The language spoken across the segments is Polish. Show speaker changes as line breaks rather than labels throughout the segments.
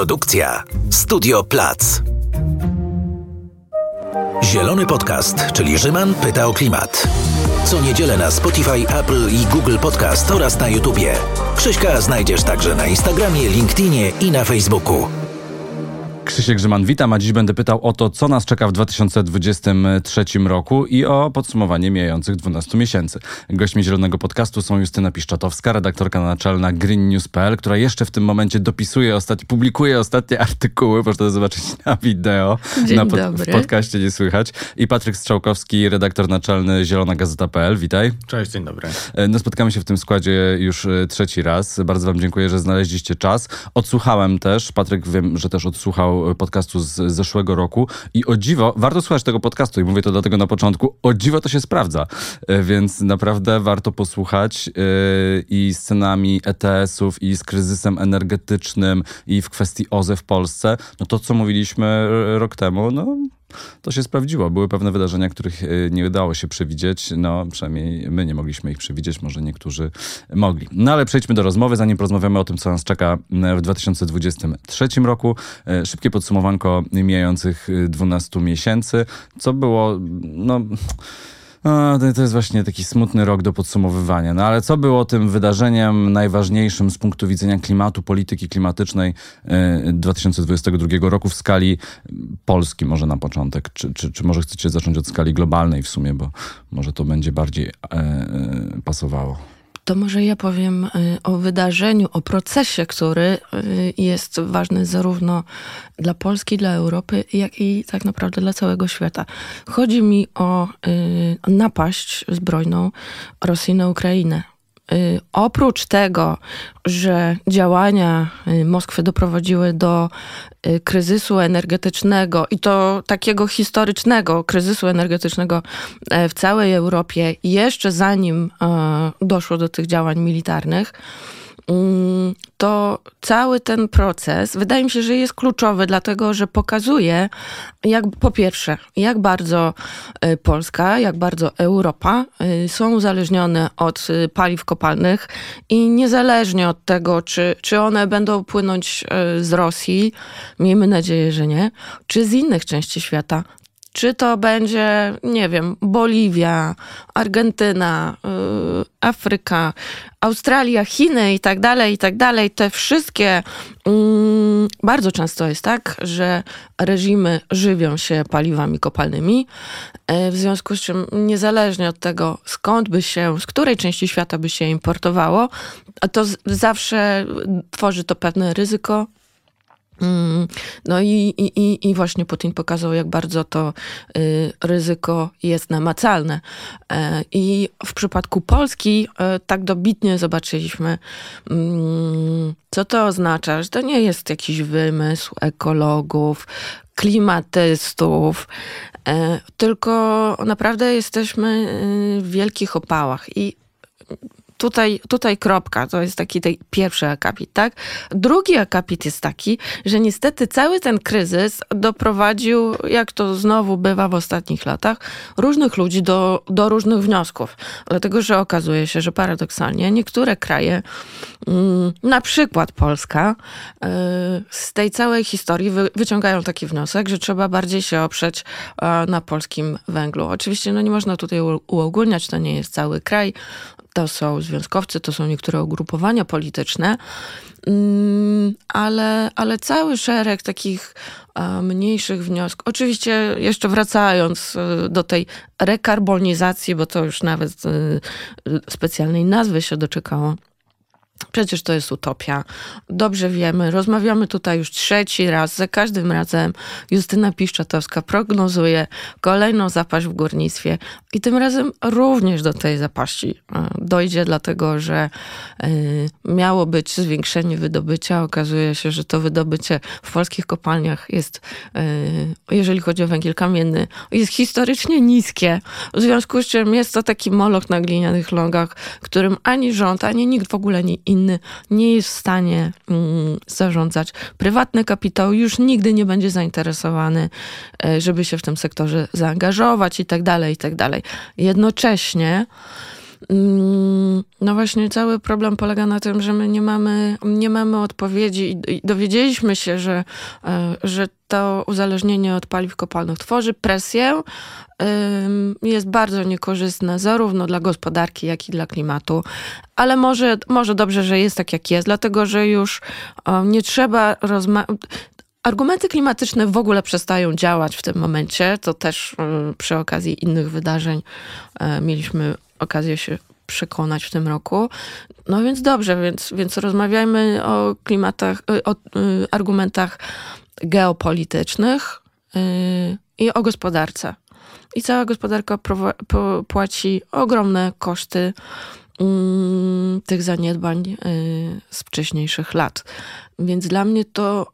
Produkcja Studio Plac. Zielony Podcast, czyli Rzyman pyta o klimat. Co niedzielę na Spotify, Apple i Google Podcast oraz na YouTubie. Krzyśka znajdziesz także na Instagramie, LinkedInie i na Facebooku.
Krzysiek Grzyman, witam, a dziś będę pytał o to, co nas czeka w 2023 roku i o podsumowanie mijających 12 miesięcy. Gośćmi Zielonego Podcastu są Justyna Piszczatowska, redaktorka naczelna greennews.pl, która jeszcze w tym momencie dopisuje, ostatni, publikuje ostatnie artykuły, można to zobaczyć na wideo.
Dzień
na pod,
dobry.
W podcaście nie słychać. I Patryk Strzałkowski, redaktor naczelny Zielona Gazeta.pl. Witaj.
Cześć, dzień dobry.
E, No, spotkamy się w tym składzie już e, trzeci raz. Bardzo Wam dziękuję, że znaleźliście czas. Odsłuchałem też, Patryk wiem, że też odsłuchał e, podcastu z zeszłego roku i o dziwo, warto słuchać tego podcastu i mówię to dlatego na początku, o dziwo to się sprawdza, E, więc naprawdę warto posłuchać e, i z cenami ETS-ów i z kryzysem energetycznym i w kwestii OZE w Polsce, no to co mówiliśmy rok temu, no to się sprawdziło. Były pewne wydarzenia, których e, nie udało się przewidzieć. No, przynajmniej my nie mogliśmy ich przewidzieć, może niektórzy mogli. No ale przejdźmy do rozmowy, zanim porozmawiamy o tym, co nas czeka m, w 2023 roku. E, Szybkie podsumowanko mijających e, 12 miesięcy. Co było, no... A, to- jest właśnie taki smutny rok do podsumowywania. No ale co było tym wydarzeniem najważniejszym z punktu widzenia klimatu, polityki klimatycznej e, 2022 roku w skali Polski może na początek? Czy, czy, czy może chcecie zacząć od skali globalnej w sumie, bo może to będzie bardziej e, e, pasowało.
To może ja powiem y, o wydarzeniu, o procesie, który y, jest ważny zarówno dla Polski, dla Europy, jak i tak naprawdę dla całego świata. Chodzi mi o y, napaść zbrojną Rosji na Ukrainę. Y, Oprócz tego, że działania y, Moskwy doprowadziły do y, kryzysu energetycznego i to takiego historycznego kryzysu energetycznego e, w całej Europie, jeszcze zanim e, doszło do tych działań militarnych, to cały ten proces wydaje mi się, że jest kluczowy, dlatego że pokazuje, jak po pierwsze, jak bardzo e, Polska, jak bardzo Europa e, są uzależnione od e, paliw kopalnych i niezależnie od tego, czy, czy one będą płynąć z Rosji, miejmy nadzieję, że nie, czy z innych części świata, czy to będzie, nie wiem, Boliwia, Argentyna, yy, Afryka, Australia, Chiny i tak dalej, i tak dalej. Te wszystkie, mm, bardzo często jest tak, że reżimy żywią się paliwami kopalnymi, e, w związku z czym niezależnie od tego, skąd by się, z której części świata by się importowało, to z- zawsze tworzy to pewne ryzyko No i, i, i- i właśnie Putin pokazał, jak bardzo to y, ryzyko jest namacalne. E, I w przypadku Polski e, tak dobitnie zobaczyliśmy, mm, co to oznacza, że to nie jest jakiś wymysł ekologów, klimatystów, e, tylko naprawdę jesteśmy y, w wielkich opałach. I tutaj, tutaj kropka, to jest taki tej pierwszy akapit, tak? Drugi akapit jest taki, że niestety cały ten kryzys doprowadził, jak to znowu bywa w ostatnich latach, różnych ludzi do, do różnych wniosków. Dlatego, że okazuje się, że paradoksalnie niektóre kraje, mm, na przykład Polska, y, z tej całej historii wy, wyciągają taki wniosek, że trzeba bardziej się oprzeć e, na polskim węglu. Oczywiście no nie można tutaj uogólniać, to nie jest cały kraj, to są związkowcy, to są niektóre ugrupowania polityczne, Mm, ale, ale cały szereg takich e, mniejszych wniosków. Oczywiście jeszcze wracając e, do tej rekarbonizacji, bo to już nawet e, specjalnej nazwy się doczekało. Przecież to jest utopia. Dobrze wiemy, rozmawiamy tutaj już trzeci raz. Za każdym razem Justyna Piszczatowska prognozuje kolejną zapaść w górnictwie i tym razem również do tej zapaści e, dojdzie, dlatego że e, miało być zwiększenie wydobycia. Okazuje się, że to wydobycie w polskich kopalniach jest, e, jeżeli chodzi o węgiel kamienny, jest historycznie niskie. W związku z czym jest to taki moloch na glinianych lągach, którym ani rząd, ani nikt w ogóle nie, inny nie jest w stanie mm, zarządzać. Prywatny kapitał już nigdy nie będzie zainteresowany, e, żeby się w tym sektorze zaangażować i tak dalej, i tak dalej. Jednocześnie no właśnie, cały problem polega na tym, że my nie mamy, nie mamy odpowiedzi i dowiedzieliśmy się, że, e, że to uzależnienie od paliw kopalnych tworzy presję, jest bardzo niekorzystne zarówno dla gospodarki, jak i dla klimatu. Ale może, może dobrze, że jest tak, jak jest, dlatego że już nie trzeba rozmawiać. Argumenty klimatyczne w ogóle przestają działać w tym momencie. To też przy okazji innych wydarzeń e, mieliśmy okazję się przekonać w tym roku. No więc dobrze, więc, więc rozmawiajmy o klimatach, y, o y, argumentach geopolitycznych y, i o gospodarce. I cała gospodarka płaci ogromne koszty mm, tych zaniedbań z wcześniejszych lat. Więc dla mnie to,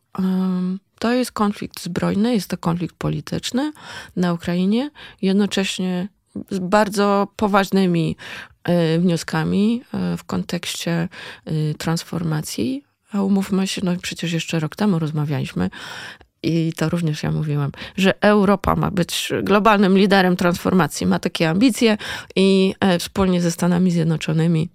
to jest konflikt zbrojny, jest to konflikt polityczny na Ukrainie, jednocześnie z bardzo poważnymi e, wnioskami e, w kontekście e, transformacji. A umówmy się, no przecież jeszcze rok temu rozmawialiśmy i to również ja mówiłam, że Europa ma być globalnym liderem transformacji, ma takie ambicje i wspólnie ze Stanami Zjednoczonymi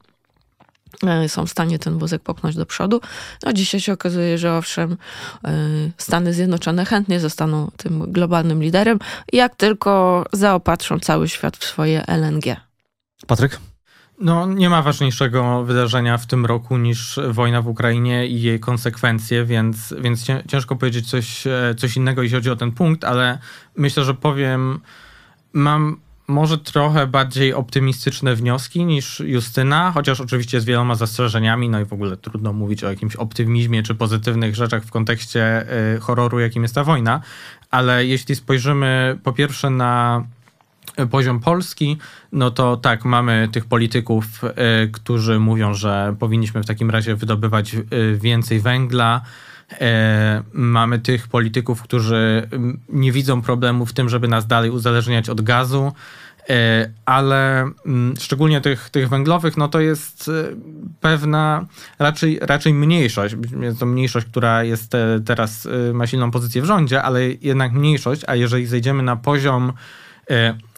są w stanie ten wózek popchnąć do przodu. No dzisiaj się okazuje, że owszem, e, Stany Zjednoczone chętnie zostaną tym globalnym liderem, jak tylko zaopatrzą cały świat w swoje LNG.
Patryk?
No, nie ma ważniejszego wydarzenia w tym roku niż wojna w Ukrainie i jej konsekwencje, więc, więc ciężko powiedzieć coś, e, coś innego, jeśli chodzi o ten punkt, ale myślę, że powiem, mam może trochę bardziej optymistyczne wnioski niż Justyna, chociaż oczywiście z wieloma zastrzeżeniami, no i w ogóle trudno mówić o jakimś optymizmie czy pozytywnych rzeczach w kontekście y, horroru, jakim jest ta wojna, ale jeśli spojrzymy po pierwsze na poziom Polski, no to tak, mamy tych polityków, y, którzy mówią, że powinniśmy w takim razie wydobywać y, więcej węgla, mamy tych polityków, którzy nie widzą problemu w tym, żeby nas dalej uzależniać od gazu, e, ale szczególnie tych, tych węglowych, no to jest e, pewna raczej, raczej mniejszość. Jest to mniejszość, która jest teraz, ma silną pozycję w rządzie, ale jednak mniejszość, a jeżeli zejdziemy na poziom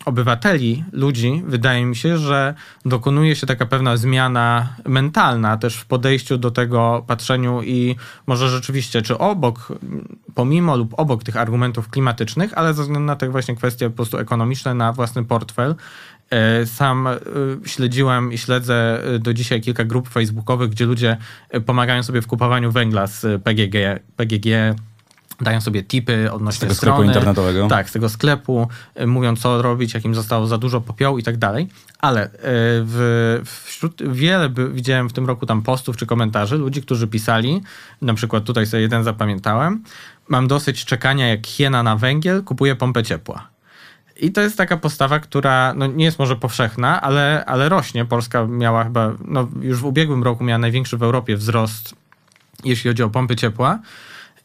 obywateli, ludzi, wydaje mi się, że dokonuje się taka pewna zmiana mentalna też w podejściu do tego patrzeniu i może rzeczywiście, czy obok, pomimo lub obok tych argumentów klimatycznych, ale ze względu na te właśnie kwestie po prostu ekonomiczne, na własny portfel, e, sam e, śledziłem i śledzę e, do dzisiaj kilka grup facebookowych, gdzie ludzie pomagają sobie w kupowaniu węgla z PGG, PGG dają sobie tipy odnośnie z tego
strony, sklepu internetowego.
Tak, z tego sklepu, y, mówią co robić, jakim zostało za dużo popiołu i tak dalej. Ale y, w, wśród wiele widziałem w tym roku tam postów czy komentarzy ludzi, którzy pisali, na przykład tutaj sobie jeden zapamiętałem, mam dosyć czekania jak hiena na węgiel, kupuję pompę ciepła. I to jest taka postawa, która no, nie jest może powszechna, ale, ale rośnie. Polska miała chyba, no, już w ubiegłym roku miała największy w Europie wzrost, jeśli chodzi o pompy ciepła.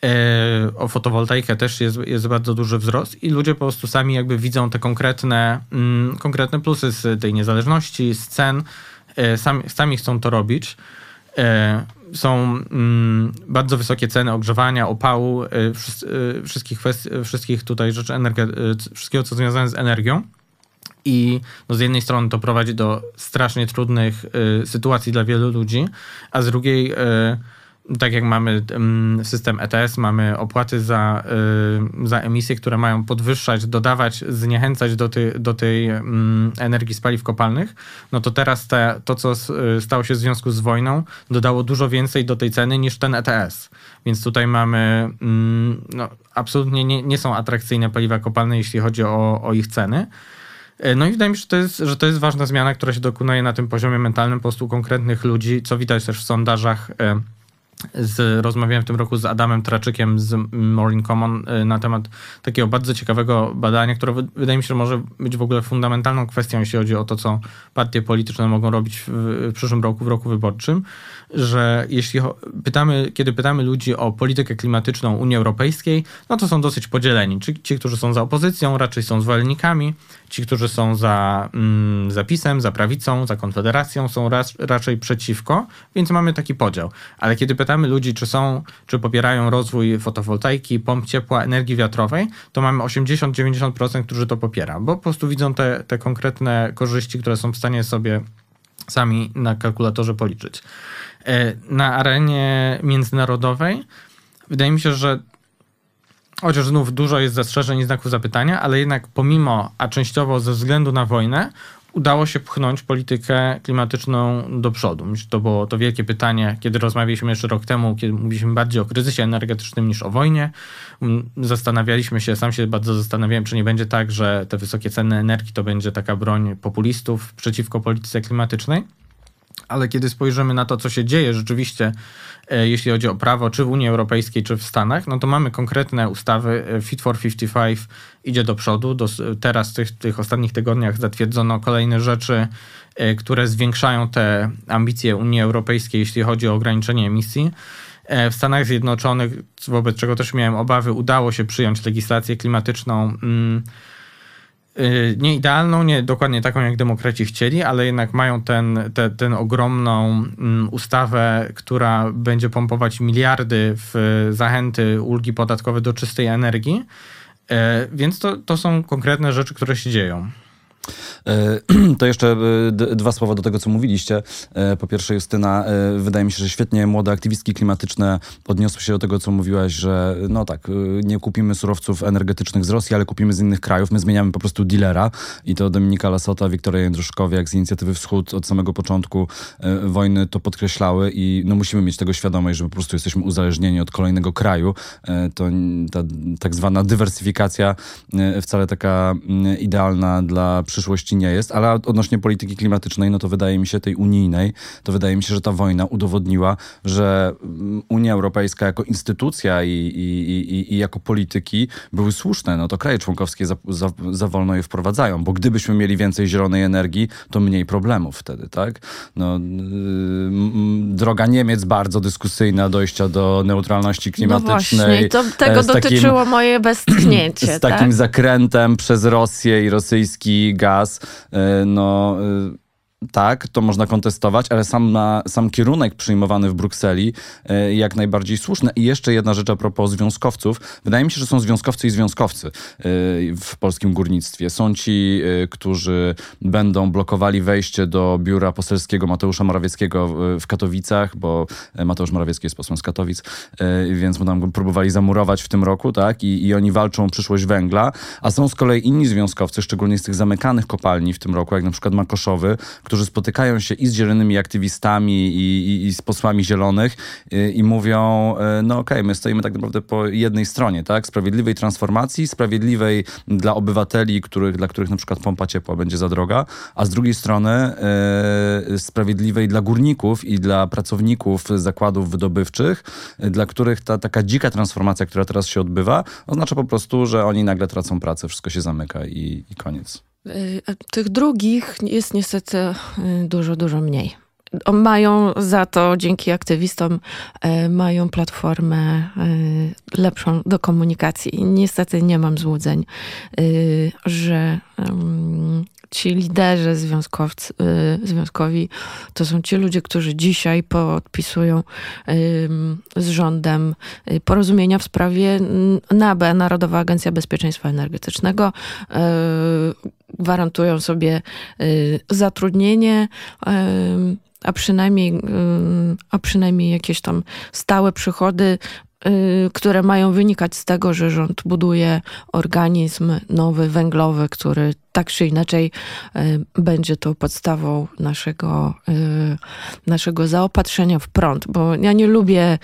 E, o fotowoltaikę też jest, jest bardzo duży wzrost i ludzie po prostu sami jakby widzą te konkretne, mm, konkretne plusy z tej niezależności, z cen, e, sami, sami chcą to robić. E, są mm, bardzo wysokie ceny ogrzewania, opału, wszystkich, kwestii, wszystkich tutaj rzeczy, wszystkiego co związane z energią. I no z jednej strony to prowadzi do strasznie trudnych sytuacji dla wielu ludzi, a z drugiej tak jak mamy system ETS, mamy opłaty za, y, za emisje, które mają podwyższać, dodawać, zniechęcać do, ty, do tej energii z paliw kopalnych, no to teraz te, to, co y, stało się w związku z wojną, dodało dużo więcej do tej ceny niż ten ETS. Więc tutaj mamy, no, absolutnie nie, nie są atrakcyjne paliwa kopalne, jeśli chodzi o, o ich ceny. E, no i wydaje mi się, że to, jest, że to jest ważna zmiana, która się dokonuje na tym poziomie mentalnym po prostu konkretnych ludzi, co widać też w sondażach z, rozmawiałem w tym roku z Adamem Traczykiem z Morning Common y, na temat takiego bardzo ciekawego badania, które wydaje mi się, że może być w ogóle fundamentalną kwestią, jeśli chodzi o to, co partie polityczne mogą robić w, przyszłym roku, w roku wyborczym, że jeśli pytamy, kiedy pytamy ludzi o politykę klimatyczną Unii Europejskiej, no to są dosyć podzieleni. Czy ci, którzy są za opozycją, raczej są zwolennikami, ci, którzy są za mm, zapisem, za prawicą, za konfederacją, są raz, raczej przeciwko, więc mamy taki podział. Ale kiedy pytamy ludzi, czy są, czy popierają rozwój fotowoltaiki, pomp ciepła, energii wiatrowej, to mamy 80-90%, którzy to popiera, bo po prostu widzą te, te konkretne korzyści, które są w stanie sobie sami na kalkulatorze policzyć. E, na arenie międzynarodowej wydaje mi się, że chociaż znów dużo jest zastrzeżeń i znaków zapytania, ale jednak pomimo, a częściowo ze względu na wojnę, udało się pchnąć politykę klimatyczną do przodu. To było to wielkie pytanie, kiedy rozmawialiśmy jeszcze rok temu, kiedy mówiliśmy bardziej o kryzysie energetycznym niż o wojnie. Mm, zastanawialiśmy się, sam się bardzo zastanawiałem, czy nie będzie tak, że te wysokie ceny energii to będzie taka broń populistów przeciwko polityce klimatycznej. Ale kiedy spojrzymy na to, co się dzieje rzeczywiście, e, jeśli chodzi o prawo, czy w Unii Europejskiej, czy w Stanach, no to mamy konkretne ustawy. E, Fit for 55 idzie do przodu. Do, teraz w tych, tych ostatnich tygodniach zatwierdzono kolejne rzeczy, e, które zwiększają te ambicje Unii Europejskiej, jeśli chodzi o ograniczenie emisji. W Stanach Zjednoczonych, wobec czego też miałem obawy, udało się przyjąć legislację klimatyczną. Mm, Y, nie idealną, nie dokładnie taką, jak demokraci chcieli, ale jednak mają ten, te, ten ogromną mm, ustawę, która będzie pompować miliardy w zachęty, ulgi podatkowe do czystej energii. Y, więc to, to są konkretne rzeczy, które się dzieją.
E, to jeszcze e, dwa słowa do tego, co mówiliście. E, po pierwsze, Justyna, wydaje mi się, że świetnie młode aktywistki klimatyczne odniosły się do tego, co mówiłaś, że no tak, nie kupimy surowców energetycznych z Rosji, ale kupimy z innych krajów. My zmieniamy po prostu dealera i to Dominika Lasota, Wiktoria Jędruszkowiak z Inicjatywy Wschód od samego początku wojny to podkreślały i no musimy mieć tego świadomość, że po prostu jesteśmy uzależnieni od kolejnego kraju. To ta tak zwana dywersyfikacja wcale taka idealna dla przyszłości nie jest, ale odnośnie polityki klimatycznej, no to wydaje mi się tej unijnej, to wydaje mi się, że ta wojna udowodniła, że mm, Unia Europejska jako instytucja i, i, i, i jako polityki były słuszne. No to kraje członkowskie za, za, za wolno je wprowadzają, bo gdybyśmy mieli więcej zielonej energii, to mniej problemów wtedy, tak? No, yy, droga Niemiec bardzo dyskusyjna dojścia do neutralności klimatycznej. No
właśnie, to tego dotyczyło takim, moje westchnięcie.
Z takim tak? zakrętem przez Rosję i rosyjski gaz. E, no tak, to można kontestować, ale sam, na, sam kierunek przyjmowany w Brukseli e, jak najbardziej słuszny. I jeszcze jedna rzecz a propos związkowców. Wydaje mi się, że są związkowcy i związkowcy e, w polskim górnictwie. Są ci, e, którzy będą blokowali wejście do biura poselskiego Mateusza Morawieckiego w Katowicach, bo Mateusz Morawiecki jest posłem z Katowic, więc mu tam próbowali zamurować w tym roku, tak? I, I oni walczą o przyszłość węgla. A są z kolei inni związkowcy, szczególnie z tych zamykanych kopalni w tym roku, jak na przykład Makoszowy, którzy spotykają się i z zielonymi aktywistami, i, i, i z posłami zielonych i, i mówią, e, no okej, okay, my stoimy tak naprawdę po jednej stronie, tak? Sprawiedliwej transformacji, sprawiedliwej dla obywateli, których, dla których na przykład pompa ciepła będzie za droga, a z drugiej strony e, sprawiedliwej dla górników i dla pracowników zakładów wydobywczych, dla których ta taka dzika transformacja, która teraz się odbywa, oznacza po prostu, że oni nagle tracą pracę, wszystko się zamyka i, i koniec.
Y, tych drugich jest niestety y, dużo, dużo mniej. Mają za to, dzięki aktywistom, y, mają platformę lepszą do komunikacji. Niestety nie mam złudzeń, że ci liderzy związkowi to są ci ludzie, którzy dzisiaj podpisują z rządem porozumienia w sprawie NABE, Narodowa Agencja Bezpieczeństwa Energetycznego. Y, gwarantują sobie zatrudnienie a przynajmniej, a przynajmniej jakieś tam stałe przychody Y, które mają wynikać z tego, że rząd buduje organizm nowy, węglowy, który tak czy inaczej y, będzie to podstawą naszego, y, naszego zaopatrzenia w prąd, bo ja nie lubię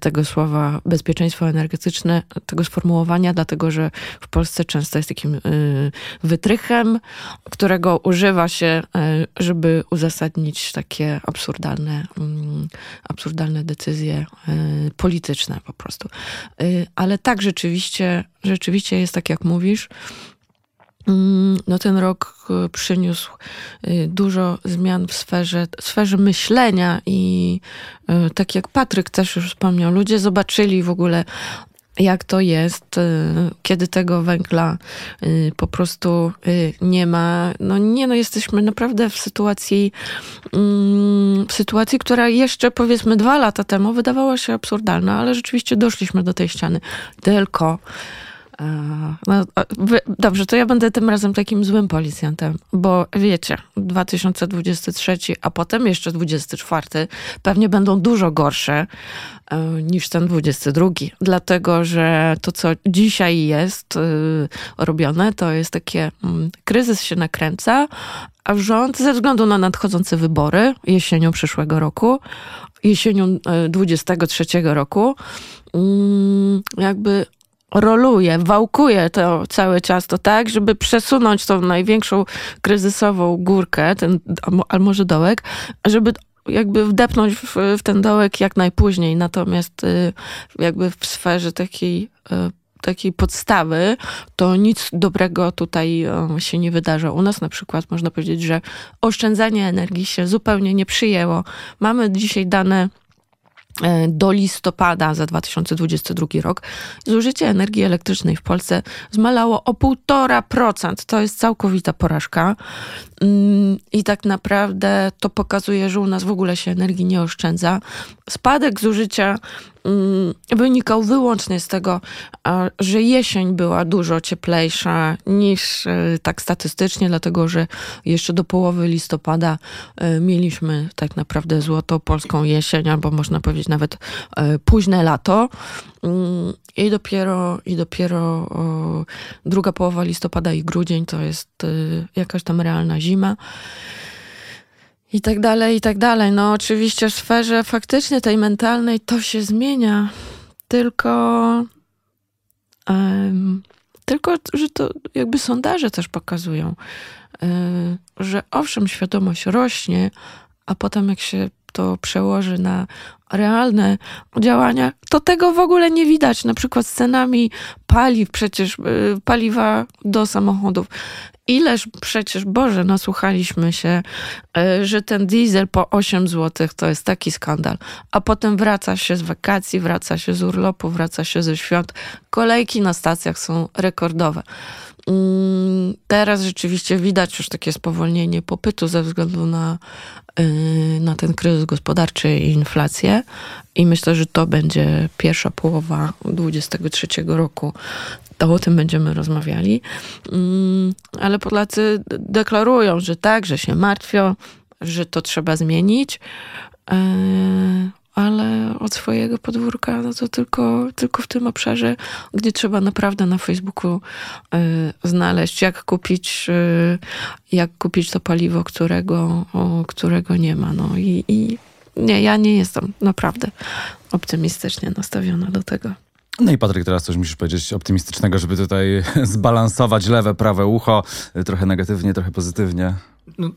tego słowa bezpieczeństwo energetyczne, tego sformułowania, dlatego że w Polsce często jest takim wytrychem, którego używa się, żeby uzasadnić takie absurdalne, mm, absurdalne decyzje polityczne po prostu. Y, ale tak, rzeczywiście, rzeczywiście jest tak, jak mówisz. Mm, no ten rok y, przyniósł y, dużo zmian w sferze, sferze myślenia i tak jak Patryk też już wspomniał, ludzie zobaczyli w ogóle jak to jest, kiedy tego węgla po prostu nie ma. No nie, no jesteśmy naprawdę w sytuacji, mm, w sytuacji, która jeszcze powiedzmy dwa lata temu wydawała się absurdalna, ale rzeczywiście doszliśmy do tej ściany. Tylko No, dobrze, to ja będę tym razem takim złym policjantem, bo wiecie, 2023, a potem jeszcze 24 pewnie będą dużo gorsze e, niż ten 22. Dlatego, że to, co dzisiaj jest e, robione, to jest takie, mm, kryzys się nakręca, a rząd ze względu na nadchodzące wybory jesienią przyszłego roku, jesienią 23 roku, mm, jakby roluje, wałkuje to cały czas to tak, żeby przesunąć tą największą kryzysową górkę, ten, a może dołek, żeby jakby wdepnąć w, w ten dołek jak najpóźniej. Natomiast y, jakby w sferze takiej y, takiej podstawy, to nic dobrego tutaj y, się nie wydarza. U nas na przykład można powiedzieć, że oszczędzanie energii się zupełnie nie przyjęło. Mamy dzisiaj dane do listopada za 2022 rok zużycie energii elektrycznej w Polsce zmalało o 1,5%. To jest całkowita porażka. Mm, I tak naprawdę to pokazuje, że u nas w ogóle się energii nie oszczędza. Spadek zużycia Mm, wynikał wyłącznie z tego, że jesień była dużo cieplejsza niż e, tak statystycznie, dlatego że jeszcze do połowy listopada e, mieliśmy tak naprawdę złotą polską jesień, albo można powiedzieć nawet e, późne lato. Mm, I dopiero, i dopiero druga połowa listopada i grudzień to jest jakaś tam realna zima i tak dalej, i tak dalej. No oczywiście w sferze faktycznie tej mentalnej to się zmienia, tylko um, tylko, że to jakby sondaże też pokazują, um, że owszem, świadomość rośnie, a potem jak się to przełoży na realne działania, to tego w ogóle nie widać. Na przykład z cenami paliw, przecież y, paliwa do samochodów. Ileż przecież, Boże, nasłuchaliśmy się, y, że ten diesel po 8 zł to jest taki skandal. A potem wraca się z wakacji, wraca się z urlopu, wraca się ze świąt. Kolejki na stacjach są rekordowe. Mm, teraz rzeczywiście widać już takie spowolnienie popytu ze względu na, y, na ten kryzys gospodarczy i inflację. I myślę, że to będzie pierwsza połowa 2023 roku. To o tym będziemy rozmawiali. Mm, ale Polacy deklarują, że tak, że się martwią, że to trzeba zmienić. Y, ale od swojego podwórka, no to tylko, tylko w tym obszarze, gdzie trzeba naprawdę na Facebooku y, znaleźć, jak kupić, y, jak kupić to paliwo, którego, o, którego nie ma. No i, i nie, ja nie jestem naprawdę optymistycznie nastawiona do tego.
No i Patryk, teraz coś musisz powiedzieć optymistycznego, żeby tutaj zbalansować lewe, prawe ucho, trochę negatywnie, trochę pozytywnie. No,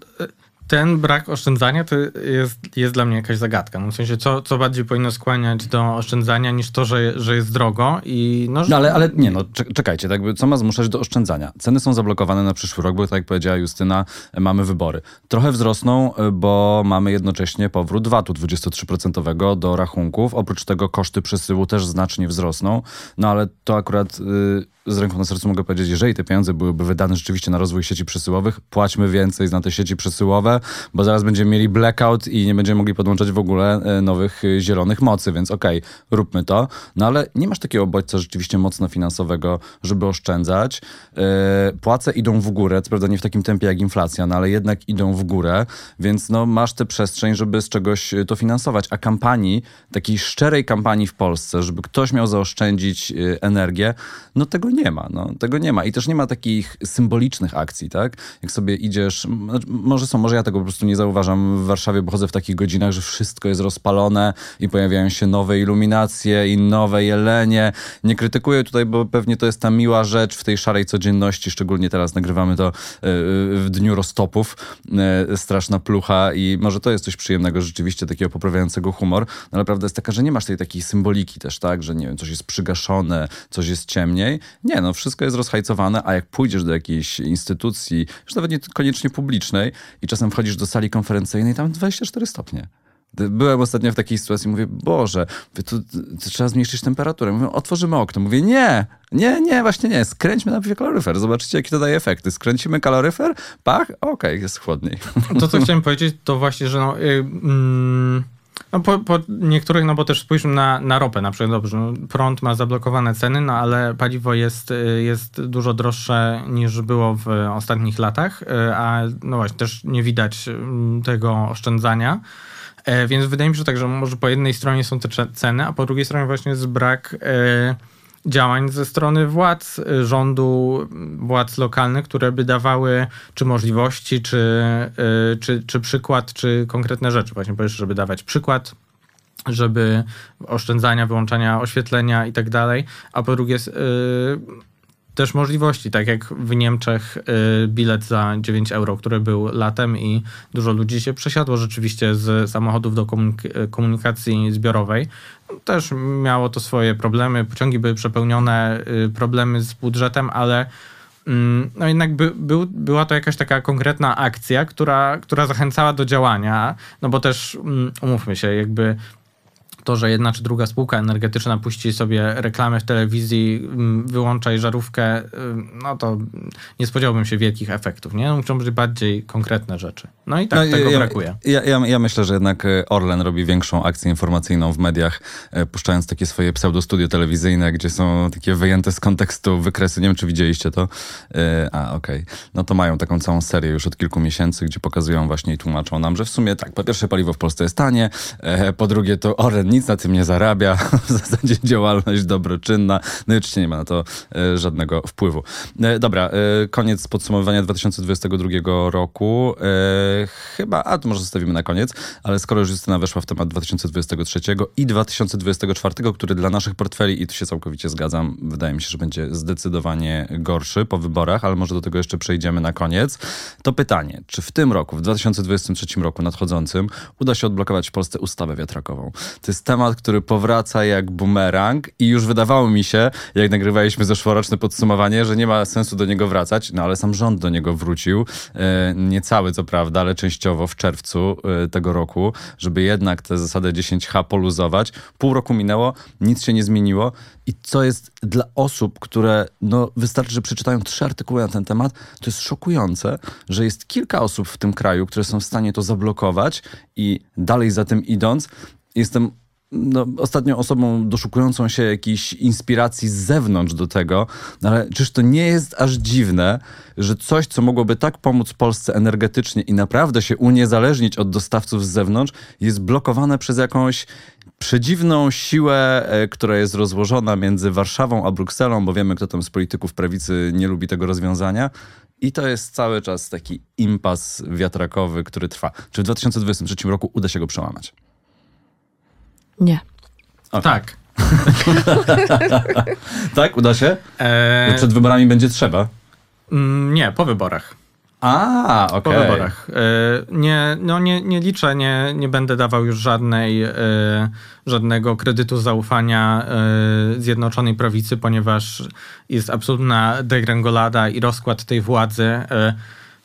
ten brak oszczędzania to jest, jest dla mnie jakaś zagadka. No w sensie, co, co bardziej powinno skłaniać do oszczędzania niż to, że, że jest drogo i no, że...
no ale, ale nie, no czekajcie, tak, co ma zmuszać do oszczędzania? Ceny są zablokowane na przyszły rok, bo tak jak powiedziała Justyna, mamy wybory. Trochę wzrosną, bo mamy jednocześnie powrót VAT-u 23% do rachunków. Oprócz tego koszty przesyłu też znacznie wzrosną, no ale to akurat... Yy, z ręką na sercu mogę powiedzieć, jeżeli te pieniądze byłyby wydane rzeczywiście na rozwój sieci przesyłowych, płaćmy więcej na te sieci przesyłowe, bo zaraz będziemy mieli blackout i nie będziemy mogli podłączać w ogóle e, nowych e, zielonych mocy, więc okej, okay, róbmy to. No ale nie masz takiego bodźca rzeczywiście mocno finansowego, żeby oszczędzać. Yy, płace idą w górę, co prawda nie w takim tempie jak inflacja, no ale jednak idą w górę, więc no masz tę przestrzeń, żeby z czegoś to finansować. A kampanii, takiej szczerej kampanii w Polsce, żeby ktoś miał zaoszczędzić energię, no tego nie ma. No, tego nie ma. I też nie ma takich symbolicznych akcji, tak? Jak sobie idziesz, może są, może ja tego po prostu nie zauważam w Warszawie, bo chodzę w takich godzinach, że wszystko jest rozpalone i pojawiają się nowe iluminacje i nowe jelenie. Nie krytykuję tutaj, bo pewnie to jest ta miła rzecz w tej szarej codzienności, szczególnie teraz nagrywamy to e, w dniu roztopów. E, straszna plucha i może to jest coś przyjemnego, rzeczywiście takiego poprawiającego humor, no ale prawda jest taka, że nie masz tej takiej symboliki też, tak, że nie wiem, coś jest przygaszone, coś jest ciemniej. Nie, no wszystko jest rozhajcowane, a jak pójdziesz do jakiejś instytucji, już nawet nie koniecznie publicznej i czasem wchodzisz do sali konferencyjnej, tam 24 stopnie. Byłem ostatnio w takiej sytuacji, mówię, Boże, tu, tu trzeba zmniejszyć temperaturę. Mówię, otworzymy okno. Mówię, nie, nie, nie, właśnie nie, skręćmy najpierw kaloryfer, zobaczycie, jakie to daje efekty. Skręcimy kaloryfer, pach, okej, okay, jest chłodniej.
To, co chciałem powiedzieć, to właśnie, że no, yy, mm, No po, po niektórych, no bo też spójrzmy na, na ropę na przykład, dobrze, no prąd ma zablokowane ceny, no ale paliwo jest, jest dużo droższe niż było w ostatnich latach, a no właśnie też nie widać mm, tego oszczędzania. E, więc wydaje mi się, że tak, że może po jednej stronie są te ceny, a po drugiej stronie właśnie jest brak e, działań ze strony władz, e, rządu, władz lokalnych, które by dawały czy możliwości, czy, czy, czy przykład, czy konkretne rzeczy. Właśnie powiesz, żeby dawać przykład, żeby oszczędzania, wyłączania oświetlenia i tak dalej, a po drugie też możliwości, tak jak w Niemczech y, bilet za 9 euro, który był latem i dużo ludzi się przesiadło rzeczywiście z samochodów do komunikacji zbiorowej. Też miało to swoje problemy, pociągi były przepełnione, y, problemy z budżetem, ale mm, no jednak by, był, była to jakaś taka konkretna akcja, która, która zachęcała do działania, no bo też mm, umówmy się, jakby to, że jedna czy druga spółka energetyczna puści sobie reklamę w telewizji, mm, wyłączaj żarówkę, no to nie spodziewałbym się wielkich efektów, nie? Muszą być bardziej konkretne rzeczy. No i tak no, tego
ja,
brakuje.
Ja, ja, ja, myślę, że jednak y, Orlen robi większą akcję informacyjną w mediach, y, puszczając takie swoje pseudostudio telewizyjne, gdzie są takie wyjęte z kontekstu wykresy. Nie wiem, czy widzieliście to. A, okej. Okay. No to mają taką całą serię już od kilku miesięcy, gdzie pokazują właśnie i tłumaczą nam, że w sumie tak, po pierwsze paliwo w Polsce jest tanie, po drugie to Orlen nic na tym nie zarabia, w zasadzie działalność dobroczynna, no i oczywiście nie ma na to e, żadnego wpływu. E, dobra, e, koniec podsumowania 2022 roku. Chyba, a to może zostawimy na koniec, ale skoro już Justyna weszła w temat 2023 i 2024, który dla naszych portfeli, i tu się całkowicie zgadzam, wydaje mi się, że będzie zdecydowanie gorszy po wyborach, ale może do tego jeszcze przejdziemy na koniec. To pytanie, czy w tym roku, w 2023 roku nadchodzącym, uda się odblokować w Polsce ustawę wiatrakową? To jest temat, który powraca jak bumerang i już wydawało mi się, jak nagrywaliśmy zeszłoroczne podsumowanie, że nie ma sensu do niego wracać, no ale sam rząd do niego wrócił, e, nie cały co prawda, ale częściowo w czerwcu e, tego roku, żeby jednak tę zasadę 10H poluzować. Pół roku minęło, nic się nie zmieniło i co jest dla osób, które, no wystarczy, że przeczytają trzy artykuły na ten temat, to jest szokujące, że jest kilka osób w tym kraju, które są w stanie to zablokować i dalej za tym idąc, jestem no, ostatnią osobą doszukującą się jakiejś inspiracji z zewnątrz do tego, no ale czyż to nie jest aż dziwne, że coś, co mogłoby tak pomóc Polsce energetycznie i naprawdę się uniezależnić od dostawców z zewnątrz, jest blokowane przez jakąś przedziwną siłę, e, która jest rozłożona między Warszawą a Brukselą, bo wiemy, kto tam z polityków prawicy nie lubi tego rozwiązania. I to jest cały czas taki impas wiatrakowy, który trwa. Czy w 2023 roku uda się go przełamać?
Nie.
Okay. Tak.
tak, uda się? Eee... Przed wyborami będzie trzeba?
Mm, nie, po wyborach.
A, okej. Okay.
Po wyborach. E, nie, no nie, nie liczę, nie, nie będę dawał już żadnej, e, żadnego kredytu zaufania e, Zjednoczonej Prawicy, ponieważ jest absolutna degrengolada i rozkład tej władzy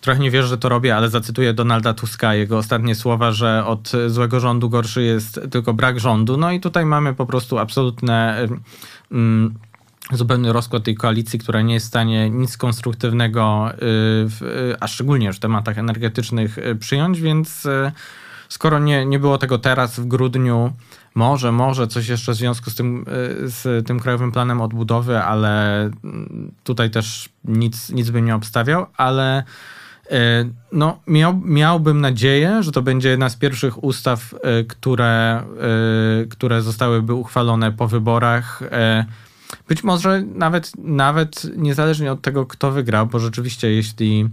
trochę nie wierzę, że to robię, ale zacytuję Donalda Tuska, jego ostatnie słowa, że od złego rządu gorszy jest tylko brak rządu. No i tutaj mamy po prostu absolutne. Mm, zupełny rozkład tej koalicji, która nie jest w stanie nic konstruktywnego, y, w, a szczególnie w tematach energetycznych y, przyjąć, więc y, skoro nie, nie było tego teraz w grudniu, może, może coś jeszcze w związku z tym, z tym Krajowym Planem Odbudowy, ale mm, tutaj też nic, nic bym nie obstawiał, ale no, miał, miałbym nadzieję, że to będzie jedna z pierwszych ustaw, e, które, e, które zostałyby uchwalone po wyborach. Być może nawet, nawet niezależnie od tego, kto wygrał, bo rzeczywiście, jeśli,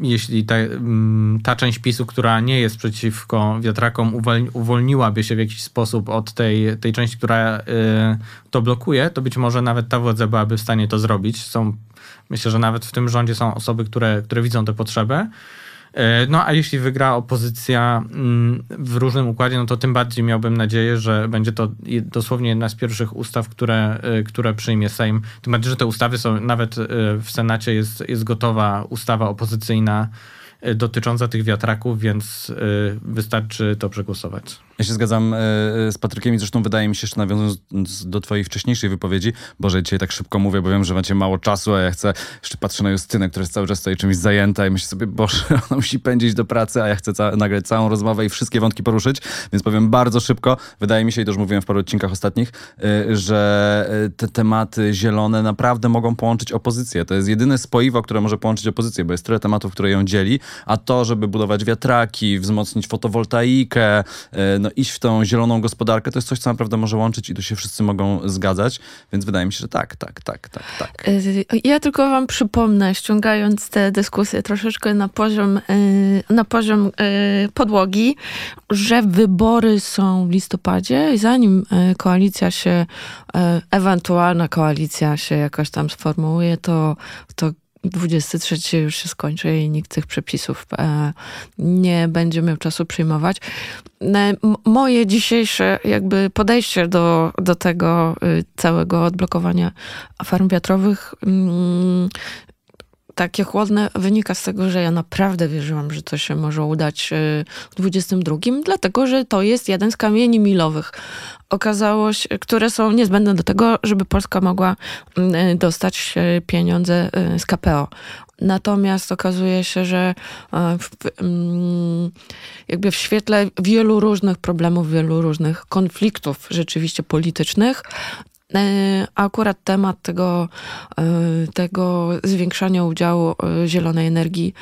jeśli ta, mm, ta część PiSu, która nie jest przeciwko wiatrakom, uwolniłaby się w jakiś sposób od tej, tej części, która to blokuje, to być może nawet ta władza byłaby w stanie to zrobić. Są Myślę, że nawet w tym rządzie są osoby, które, które widzą tę potrzebę. E, no a jeśli wygra opozycja mm, w różnym układzie, no to tym bardziej miałbym nadzieję, że będzie to dosłownie jedna z pierwszych ustaw, które, e, które przyjmie Sejm. Tym bardziej, że te ustawy są, nawet e, w Senacie jest, jest gotowa ustawa opozycyjna dotycząca tych wiatraków, więc wystarczy to przegłosować.
Ja się zgadzam e, z Patrykiem i zresztą wydaje mi się, że nawiązując do twojej wcześniejszej wypowiedzi, Boże, dzisiaj tak szybko mówię, bo wiem, że macie mało czasu, a ja chcę, jeszcze patrzę na Justynę, która jest cały czas tutaj czymś zajęta i myślę sobie, Boże, ona musi pędzić do pracy, a ja chcę ca nagrać całą rozmowę i wszystkie wątki poruszyć, więc powiem bardzo szybko. Wydaje mi się, i to już mówiłem w paru odcinkach ostatnich, e, że e, te tematy zielone naprawdę mogą połączyć opozycję. To jest jedyne spoiwo, które może połączyć opozycję, bo jest tyle tematów, które ją dzieli, a to, żeby budować wiatraki, wzmocnić fotowoltaikę, e, no iść w tą zieloną gospodarkę, to jest coś, co naprawdę może łączyć i tu się wszyscy mogą zgadzać, więc wydaje mi się, że tak, tak, tak, tak, tak.
Ja tylko wam przypomnę, ściągając tę dyskusję troszeczkę na poziom, na poziom podłogi, że wybory są w listopadzie i zanim koalicja się, ewentualna koalicja się jakoś tam sformułuje, to, to 23 już się skończy i nikt tych przepisów e, nie będzie miał czasu przyjmować. E, moje dzisiejsze jakby podejście do, do tego y, całego odblokowania farm wiatrowych mm, takie chłodne wynika z tego, że ja naprawdę wierzyłam, że to się może udać y, w 22, dlatego że to jest jeden z kamieni milowych. Okazało się, które są niezbędne do tego, żeby Polska mogła y, dostać y, pieniądze z KPO. Natomiast okazuje się, że w, mm, jakby w świetle wielu różnych problemów, wielu różnych konfliktów rzeczywiście politycznych, E, akurat temat tego, e, tego zwiększania udziału e, zielonej energii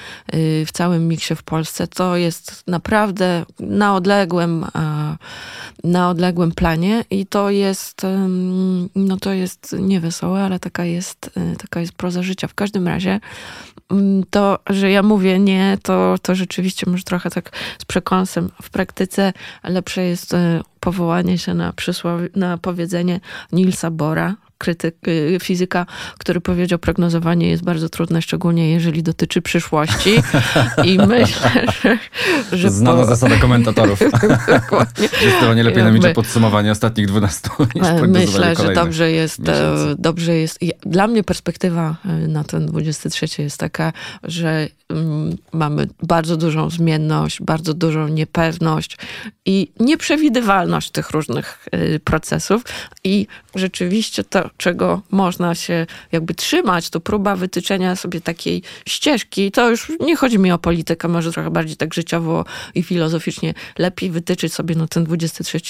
w całym miksie w Polsce to jest naprawdę na odległym, na odległym planie i to jest, no to jest niewesołe, ale taka jest, taka jest proza życia. W każdym razie to, że ja mówię nie, to, to rzeczywiście może trochę tak z przekąsem. W praktyce lepsze jest powołanie się na, na powiedzenie Nilsa Bora, krytyk, y, fizyka, który powiedział, prognozowanie jest bardzo trudne, szczególnie jeżeli dotyczy przyszłości. I myślę, że... że
Znana po... zasada komentatorów. Dokładnie. Zdecydowanie lepiej nam idzie podsumowanie ostatnich 12 niż
Myślę, że dobrze jest, e, dobrze jest. Dla mnie perspektywa e, na ten 23 jest taka, że mm, mamy bardzo dużą zmienność, bardzo dużą niepewność i nieprzewidywalność tych różnych e, procesów i rzeczywiście to czego można się jakby trzymać, to próba wytyczenia sobie takiej ścieżki. To już nie chodzi mi o politykę, może trochę bardziej tak życiowo i filozoficznie. Lepiej wytyczyć sobie no, ten 23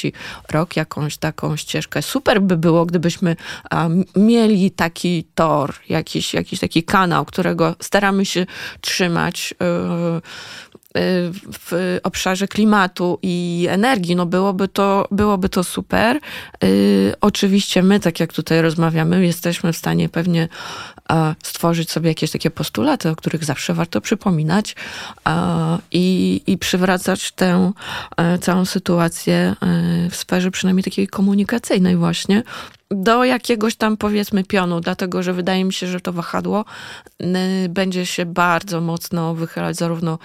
rok, jakąś taką ścieżkę. Super by było, gdybyśmy mieli taki tor, jakiś, jakiś taki kanał, którego staramy się trzymać. Yy, w obszarze klimatu i energii, no byłoby to, byłoby to super. Y, oczywiście my, tak jak tutaj rozmawiamy, jesteśmy w stanie pewnie stworzyć sobie jakieś takie postulaty, o których zawsze warto przypominać i, i przywracać tę e, całą sytuację e, w sferze przynajmniej takiej komunikacyjnej właśnie, do jakiegoś tam powiedzmy pionu, dlatego że wydaje mi się, że to wahadło będzie się bardzo mocno wychylać zarówno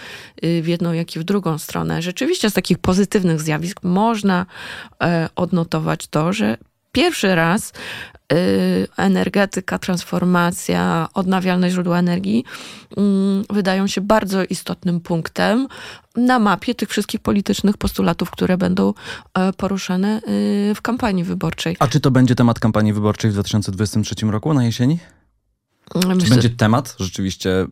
y, w jedną, jak i w drugą stronę. Rzeczywiście z takich pozytywnych zjawisk można e, odnotować to, że pierwszy raz energetyka, transformacja, odnawialne źródła energii mm, wydają się bardzo istotnym punktem na mapie tych wszystkich politycznych postulatów, które będą e, poruszane y, w kampanii wyborczej.
A czy to będzie temat kampanii wyborczej w 2023 roku na jesieni? Myślę, czy będzie temat rzeczywiście,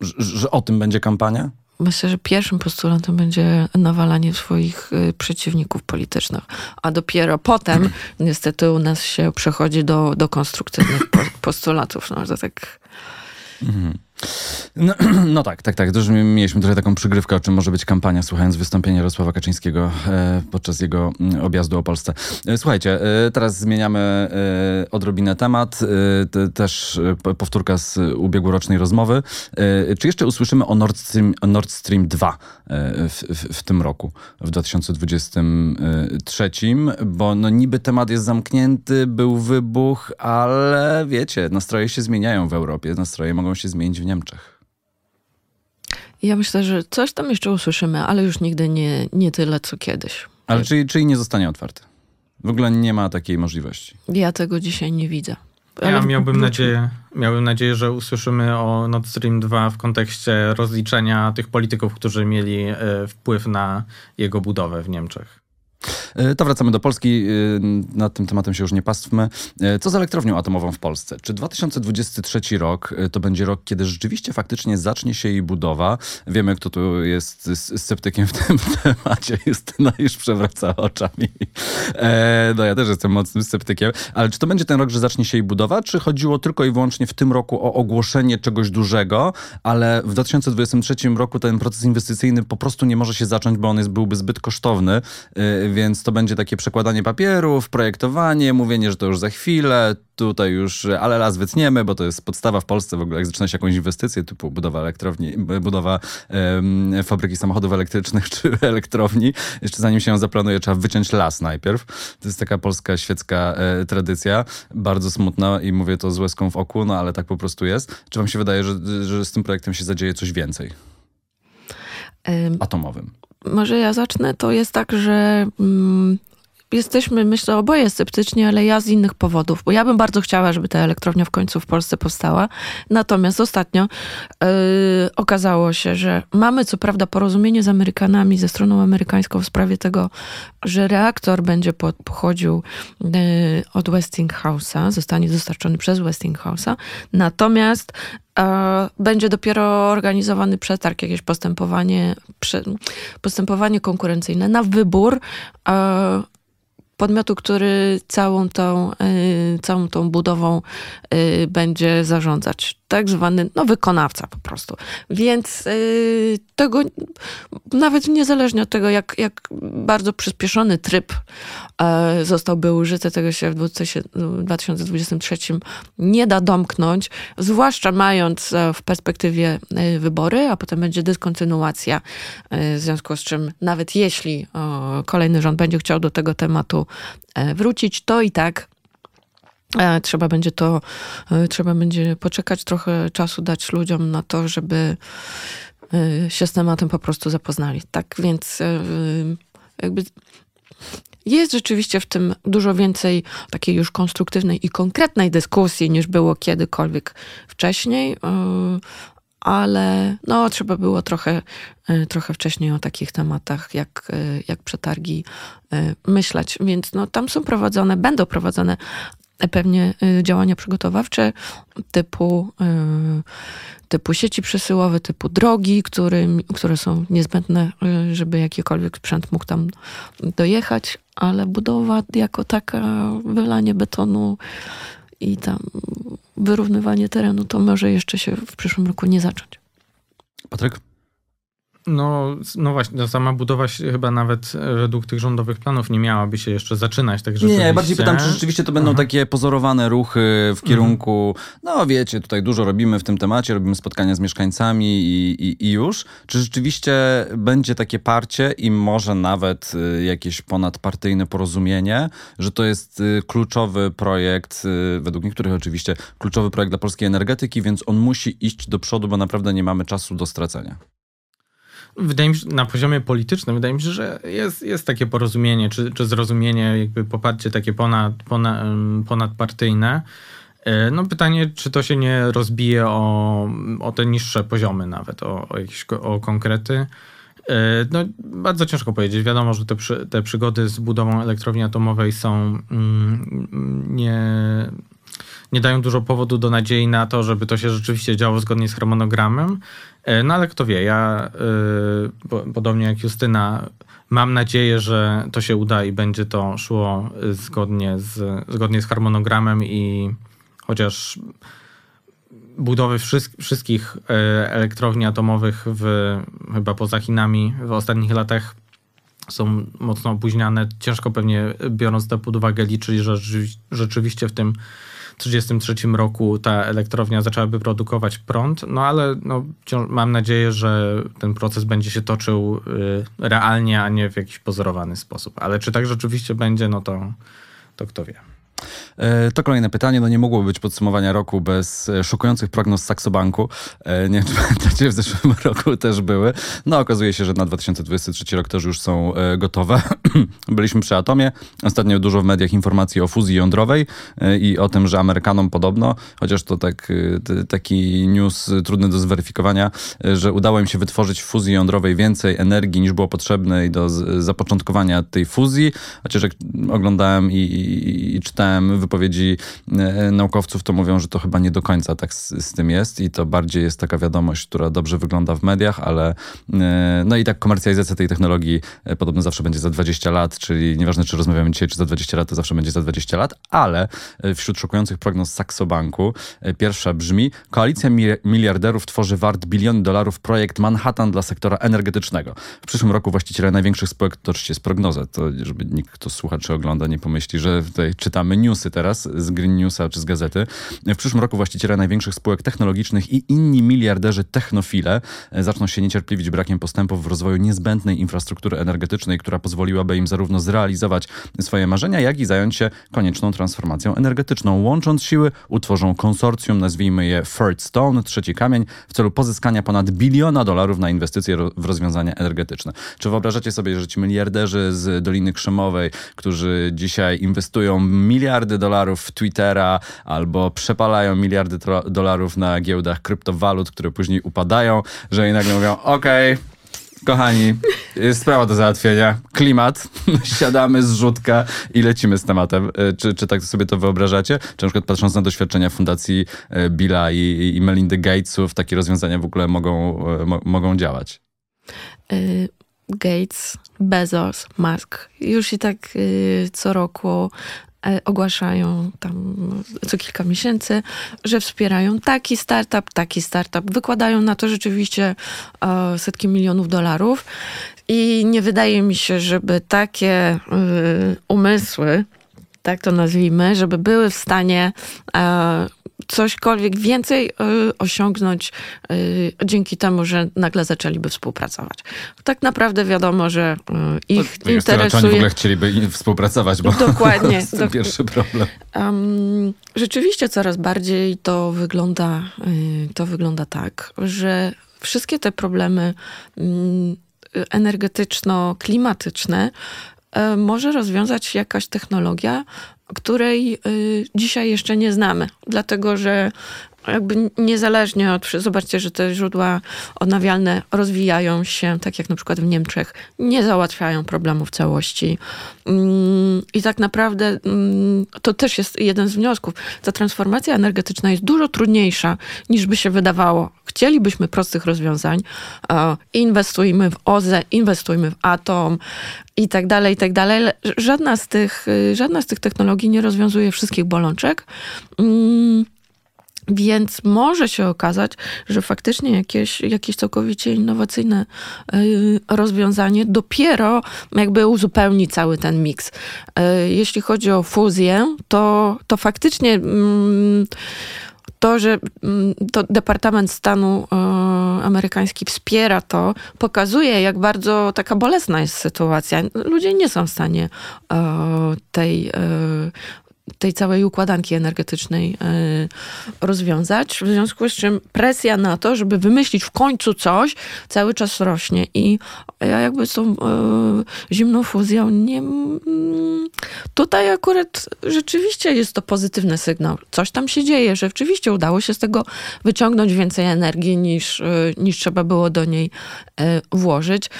że, że o tym będzie kampania?
Myślę, że pierwszym postulatem będzie nawalanie swoich y, przeciwników politycznych, a dopiero potem niestety u nas się przechodzi do, do konstruktywnych postulatów. No, to tak...
Mhm. No, no, tak, tak, tak. Też mieliśmy trochę taką przygrywkę, o czym może być kampania, słuchając wystąpienia Jarosława Kaczyńskiego e, podczas jego mm, objazdu o Polsce. E, słuchajcie, e, teraz zmieniamy e, odrobinę temat. E, te, też e, powtórka z ubiegłorocznej rozmowy. czy jeszcze usłyszymy o Nord Stream, Nord Stream 2 w, w, w, tym roku, w 2023? Bo no niby temat jest zamknięty, był wybuch, ale wiecie, nastroje się zmieniają w Europie, nastroje mogą się zmienić w Niemczech.
Ja myślę, że coś tam jeszcze usłyszymy, ale już nigdy nie, nie tyle, co kiedyś.
Ale czyli, czyli nie zostanie otwarty? W ogóle nie ma takiej możliwości.
Ja tego dzisiaj nie widzę.
Ale ja miałbym nadzieję, miałbym nadzieję, że usłyszymy o Nord Stream 2 w kontekście rozliczenia tych polityków, którzy mieli e, wpływ na jego budowę w Niemczech.
To wracamy do Polski. Nad tym tematem się już nie pastwmy. Co z elektrownią atomową w Polsce? Czy 2023 rok to będzie rok, kiedy rzeczywiście faktycznie zacznie się jej budowa? Wiemy, kto tu jest sceptykiem w tym temacie. Justyna już przewraca oczami. No ja też jestem mocnym sceptykiem. Ale czy to będzie ten rok, że zacznie się jej budowa? Czy chodziło tylko i wyłącznie w tym roku o ogłoszenie czegoś dużego, ale w 2023 roku ten proces inwestycyjny po prostu nie może się zacząć, bo on jest, byłby zbyt kosztowny, więc to będzie takie przekładanie papierów, projektowanie, mówienie, że to już za chwilę, tutaj już, ale las wytniemy, bo to jest podstawa w Polsce w ogóle, jak zaczyna się jakąś inwestycję typu budowa elektrowni, budowa fabryki samochodów elektrycznych czy elektrowni, jeszcze zanim się ją zaplanuje, trzeba wyciąć las najpierw. To jest taka polska świecka e, tradycja, bardzo smutna i mówię to z łezką w oku, no ale tak po prostu jest. Czy wam się wydaje, że, że z tym projektem się zadzieje coś więcej? Atomowym.
Może ja zacznę. To jest tak, że mm, jesteśmy, myślę, oboje sceptyczni, ale ja z innych powodów, bo ja bym bardzo chciała, żeby ta elektrownia w końcu w Polsce powstała. Natomiast ostatnio yy, okazało się, że mamy co prawda porozumienie z Amerykanami, ze stroną amerykańską w sprawie tego, że reaktor będzie pochodził yy, od Westinghouse'a, zostanie dostarczony przez Westinghouse'a, natomiast będzie dopiero organizowany przetarg, jakieś postępowanie, postępowanie konkurencyjne na wybór podmiotu, który całą tą, y, całą tą budową y, będzie zarządzać tak zwany no, wykonawca po prostu. Więc yy, tego, nawet niezależnie od tego, jak, jak bardzo przyspieszony tryb yy, zostałby użyty, tego się w 2023 nie da domknąć, zwłaszcza mając yy, w perspektywie y, wybory, a potem będzie dyskontynuacja, y, w związku z czym nawet jeśli kolejny rząd będzie chciał do tego tematu wrócić, to i tak E, trzeba będzie to, e, trzeba będzie poczekać trochę czasu, dać ludziom na to, żeby e, się z tematem po prostu zapoznali. Tak więc jakby jest rzeczywiście w tym dużo więcej takiej już konstruktywnej i konkretnej dyskusji niż było kiedykolwiek wcześniej, ale no, trzeba było trochę, trochę wcześniej o takich tematach jak, jak przetargi myśleć. Więc no, tam są prowadzone, będą prowadzone pewnie y, działania przygotowawcze typu, y, typu sieci przesyłowe, typu drogi, które, które są niezbędne, y, żeby jakikolwiek sprzęt mógł tam dojechać, ale budowa jako taka, wylanie betonu i tam wyrównywanie terenu, to może jeszcze się w przyszłym roku nie zacząć.
Patryk?
No, no właśnie, no sama budowa się chyba nawet e, według tych rządowych planów nie miałaby się jeszcze zaczynać. Tak
rzeczywiście... Nie, bardziej pytam, czy rzeczywiście to będą Aha. takie pozorowane ruchy w mhm. kierunku, no wiecie, tutaj dużo robimy w tym temacie, robimy spotkania z mieszkańcami i, i, i już. Czy rzeczywiście będzie takie parcie i może nawet y, jakieś ponadpartyjne porozumienie, że to jest y, kluczowy projekt, według niektórych oczywiście, kluczowy projekt dla polskiej energetyki, więc on musi iść do przodu, bo naprawdę nie mamy czasu do stracenia.
Wydaje mi się, na poziomie politycznym, wydaje mi się, że jest, jest takie porozumienie, czy, czy zrozumienie, jakby poparcie takie ponad, ponad, ponadpartyjne. E, no pytanie, czy to się nie rozbije o, o te niższe poziomy nawet, o, o jakieś o konkrety. E, no, bardzo ciężko powiedzieć. Wiadomo, że te, przy, te przygody z budową elektrowni atomowej są mm, nie, nie dają dużo powodu do nadziei na to, żeby to się rzeczywiście działo zgodnie z harmonogramem. E, no ale kto wie, ja y, podobnie jak Justyna mam nadzieję, że to się uda i będzie to szło zgodnie z, zgodnie z harmonogramem i chociaż budowy wszystkich e, elektrowni atomowych w, chyba poza Chinami w ostatnich latach są mocno opóźniane. Ciężko pewnie biorąc to pod uwagę liczyć, że rzeczywiście w tym 1933 roku ta elektrownia zaczęłaby produkować prąd, no ale no, mam nadzieję, że ten proces będzie się toczył y, realnie, a nie w jakiś pozorowany sposób. Ale czy tak rzeczywiście będzie, no to, to kto wie.
E, to kolejne pytanie. No nie mogło być podsumowania roku bez e, szokujących prognoz Saxobanku. E, nie wiem, czy pamiętacie, w zeszłym roku też były. No okazuje się, że na 2023 rok też już są gotowe. Byliśmy przy Atomie. Ostatnio dużo w mediach informacji o fuzji jądrowej i o tym, że Amerykanom podobno, chociaż to tak, taki news trudny do zweryfikowania, że udało im się wytworzyć w fuzji jądrowej więcej energii niż było potrzebne do zapoczątkowania tej fuzji. Chociaż jak oglądałem i, i, i czytałem wypowiedzi e, naukowców, to mówią, że to chyba nie do końca tak z, z, tym jest i to bardziej jest taka wiadomość, która dobrze wygląda w mediach, ale e, no i tak komercjalizacja tej technologii e, podobno zawsze będzie za 20 lat, czyli nieważne, czy rozmawiamy dzisiaj, czy za 20 lat, to zawsze będzie za 20 lat, ale wśród szokujących prognoz Saxo Banku pierwsza brzmi, koalicja miliarderów tworzy wart biliony dolarów projekt Manhattan dla sektora energetycznego. W przyszłym roku właściciele największych spółek, to oczywiście jest prognoza, to żeby nikt, kto słucha czy ogląda, nie pomyśli, że tutaj czytamy newsy teraz z Green Newsa czy z gazety. W przyszłym roku właściciele największych spółek technologicznych i inni miliarderzy technofile e, zaczną się niecierpliwić brakiem postępów w rozwoju niezbędnej infrastruktury energetycznej, która pozwoliłaby im zarówno zrealizować swoje marzenia, jak i zająć się konieczną transformacją energetyczną. Łącząc siły, utworzą konsorcjum, nazwijmy je Third Stone, trzeci kamień, w celu pozyskania ponad biliona dolarów na inwestycje w rozwiązania energetyczne. Czy wyobrażacie sobie, że ci miliarderzy z Doliny Krzemowej, którzy dzisiaj inwestują miliardy dolarów w Twittera albo przepalają miliardy dolarów na giełdach kryptowalut, które później upadają, że i nagle mówią, okej, okay, Kochani, jest sprawa do załatwienia. Klimat, siadamy z rzutka i lecimy z tematem. E, czy, czy tak sobie to wyobrażacie? Czy na przykład patrząc na doświadczenia fundacji e, Billa i, i Melindy Gatesów, takie rozwiązania w ogóle mogą, e, mo, mogą działać?
Gates, Bezos, Musk już i tak co roku ogłaszają tam co kilka miesięcy, że wspierają taki startup, taki startup. Wykładają na to rzeczywiście e, setki milionów dolarów i nie wydaje mi się, żeby takie y, umysły, tak to nazwijmy, żeby były w stanie e, cośkolwiek więcej y, osiągnąć y, dzięki temu, że nagle zaczęliby współpracować. Tak naprawdę wiadomo, że y, ich to, interesuje...
Oni w ogóle chcieliby współpracować, bo
dokładnie,
to jest ten pierwszy problem.
Rzeczywiście coraz bardziej to wygląda, to wygląda tak, że wszystkie te problemy mm, energetyczno-klimatyczne może rozwiązać jakaś technologia, której y, dzisiaj jeszcze nie znamy, dlatego że jakby niezależnie od, zobaczcie, że te źródła odnawialne rozwijają się, tak jak na przykład w Niemczech, nie załatwiają problemów całości. Mm, I tak naprawdę mm, to też jest jeden z wniosków. Ta transformacja energetyczna jest dużo trudniejsza niż by się wydawało. Chcielibyśmy prostych rozwiązań. Inwestujmy w OZE, inwestujmy w atom i tak dalej, i tak dalej. Żadna z tych, y, żadna z tych technologii nie rozwiązuje wszystkich bolączek. Więc może się okazać, że faktycznie jakieś, jakieś całkowicie innowacyjne y, rozwiązanie dopiero jakby uzupełni cały ten miks. Y, jeśli chodzi o fuzję, to, to faktycznie mm, to, że mm, to Departament Stanu y, amerykański wspiera to, pokazuje, jak bardzo taka bolesna jest sytuacja. Ludzie nie są w stanie tej tej całej układanki energetycznej e, rozwiązać. W związku z czym presja na to, żeby wymyślić w końcu coś, cały czas rośnie. I ja jakby z tą e, zimną fuzją nie... Tutaj akurat rzeczywiście jest to pozytywny sygnał. Coś tam się dzieje, że rzeczywiście udało się z tego wyciągnąć więcej energii niż, e, niż trzeba było do niej włożyć.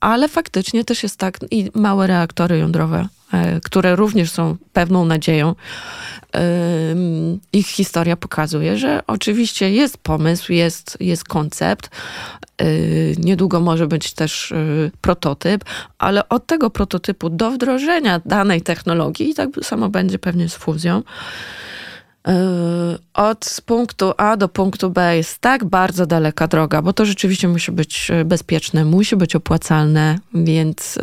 Ale faktycznie też jest tak, i małe reaktory jądrowe które również są pewną nadzieją. Ich historia pokazuje, że oczywiście jest pomysł, jest, jest koncept. E, niedługo może być też e, prototyp, ale od tego prototypu do wdrożenia danej technologii, i tak samo będzie pewnie z fuzją, od punktu A do punktu B jest tak bardzo daleka droga, bo to rzeczywiście musi być bezpieczne, musi być opłacalne, więc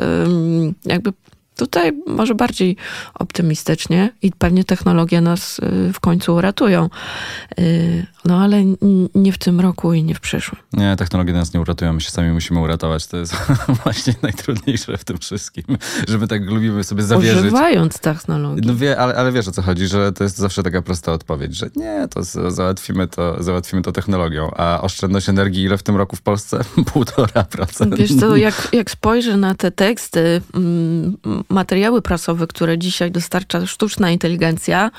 jakby Tutaj może bardziej optymistycznie i pewnie technologie nas y, w końcu uratują. Y, no ale nie w tym roku i nie w przyszłym.
Nie, technologie nas nie uratują, my się sami musimy uratować. To jest właśnie najtrudniejsze w tym wszystkim, że my tak lubimy sobie zawierzyć.
Używając technologii.
No wie, ale, ale wiesz o co chodzi, że to jest zawsze taka prosta odpowiedź, że nie, to załatwimy to, załatwimy to technologią, a oszczędność energii ile w tym roku w Polsce? Półtora procent.
Wiesz co, jak, jak spojrzę na te teksty, mm, materiały prasowe, które dzisiaj dostarcza sztuczna inteligencja,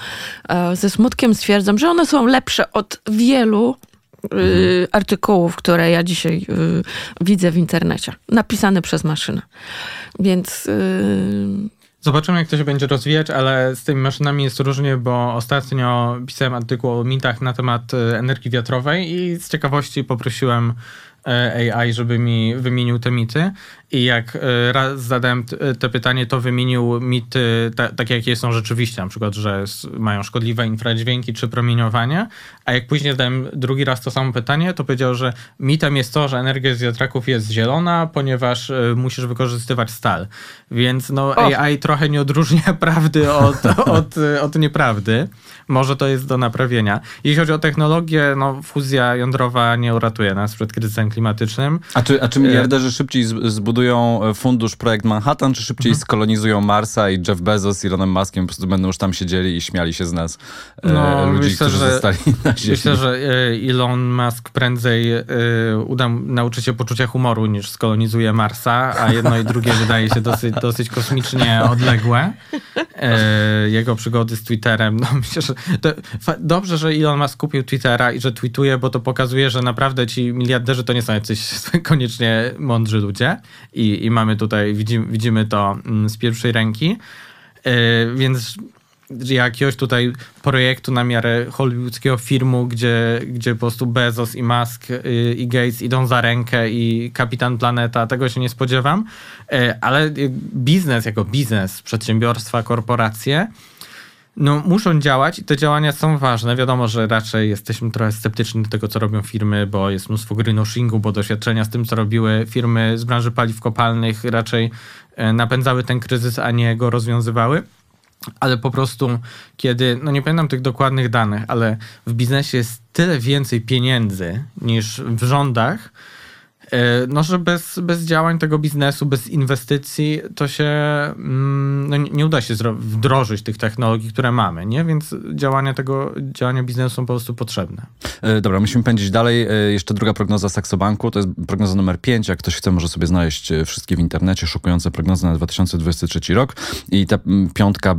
e, ze smutkiem stwierdzam, że one są lepsze od wielu mhm. artykułów, które ja dzisiaj y, widzę w internecie, napisane przez maszynę. Więc
Zobaczymy, jak to się będzie rozwijać, ale z tymi maszynami jest różnie, bo ostatnio pisałem artykuł o mitach na temat energii wiatrowej i z ciekawości poprosiłem e, AI, żeby mi wymienił te mity. I jak e, raz zadałem te pytanie, to wymienił mity takie, jakie są rzeczywiście, na przykład, że mają szkodliwe infradźwięki czy promieniowanie. A jak później zadałem drugi raz to samo pytanie, to powiedział, że mitem jest to, że energia z wiatraków jest zielona, ponieważ e, musisz wykorzystywać stal. Więc no, AI trochę nie odróżnia prawdy od, od, od nieprawdy. Może to jest do naprawienia. Jeśli chodzi o technologię, no fuzja jądrowa nie uratuje nas przed kryzysem klimatycznym.
A czy, a czy miliarderzy szybciej zbudują zbudują e, fundusz Projekt Manhattan, czy szybciej mhm. skolonizują Marsa i Jeff Bezos i Elonem Muskiem po prostu będą już tam siedzieli i śmiali się z nas e, no, ludzi, myślę, którzy że, zostali na Ziemi?
Myślę, że e, Elon Musk prędzej uda nauczy się poczucia humoru niż skolonizuje Marsa, a jedno i drugie wydaje się dosyć, dosyć kosmicznie odległe. Jego przygody z Twitterem, no myślę, że dobrze, że Elon Musk kupił Twittera i że tweetuje, bo to pokazuje, że naprawdę ci miliarderzy to nie są jacyś koniecznie mądrzy ludzie i, i mamy tutaj, widzimy, widzimy to mm, z pierwszej ręki. Yy, więc jakiegoś tutaj projektu na miarę hollywoodzkiego filmu, gdzie, gdzie po prostu Bezos i Musk yy, i Gates idą za rękę i Kapitan Planeta, tego się nie spodziewam. Yy, ale biznes jako biznes, przedsiębiorstwa, korporacje no, muszą działać i te działania są ważne. Wiadomo, że raczej jesteśmy trochę sceptyczni do tego, co robią firmy, bo jest mnóstwo greenwashingu, bo doświadczenia z tym, co robiły firmy z branży paliw kopalnych raczej e, napędzały ten kryzys, a nie go rozwiązywały. Ale po prostu, kiedy, no nie pamiętam tych dokładnych danych, ale w biznesie jest tyle więcej pieniędzy niż w rządach, no, że bez, bez działań tego biznesu, bez inwestycji, to się mm, no, nie uda się wdrożyć tych technologii, które mamy, nie? Więc działania tego, działania biznesu są po prostu potrzebne.
E, dobra, musimy pędzić dalej. E, jeszcze druga prognoza Saxobanku, to jest prognoza numer 5. Jak ktoś chce, może sobie znaleźć wszystkie w internecie, szokujące prognozy na 2023 rok. I ta piątka,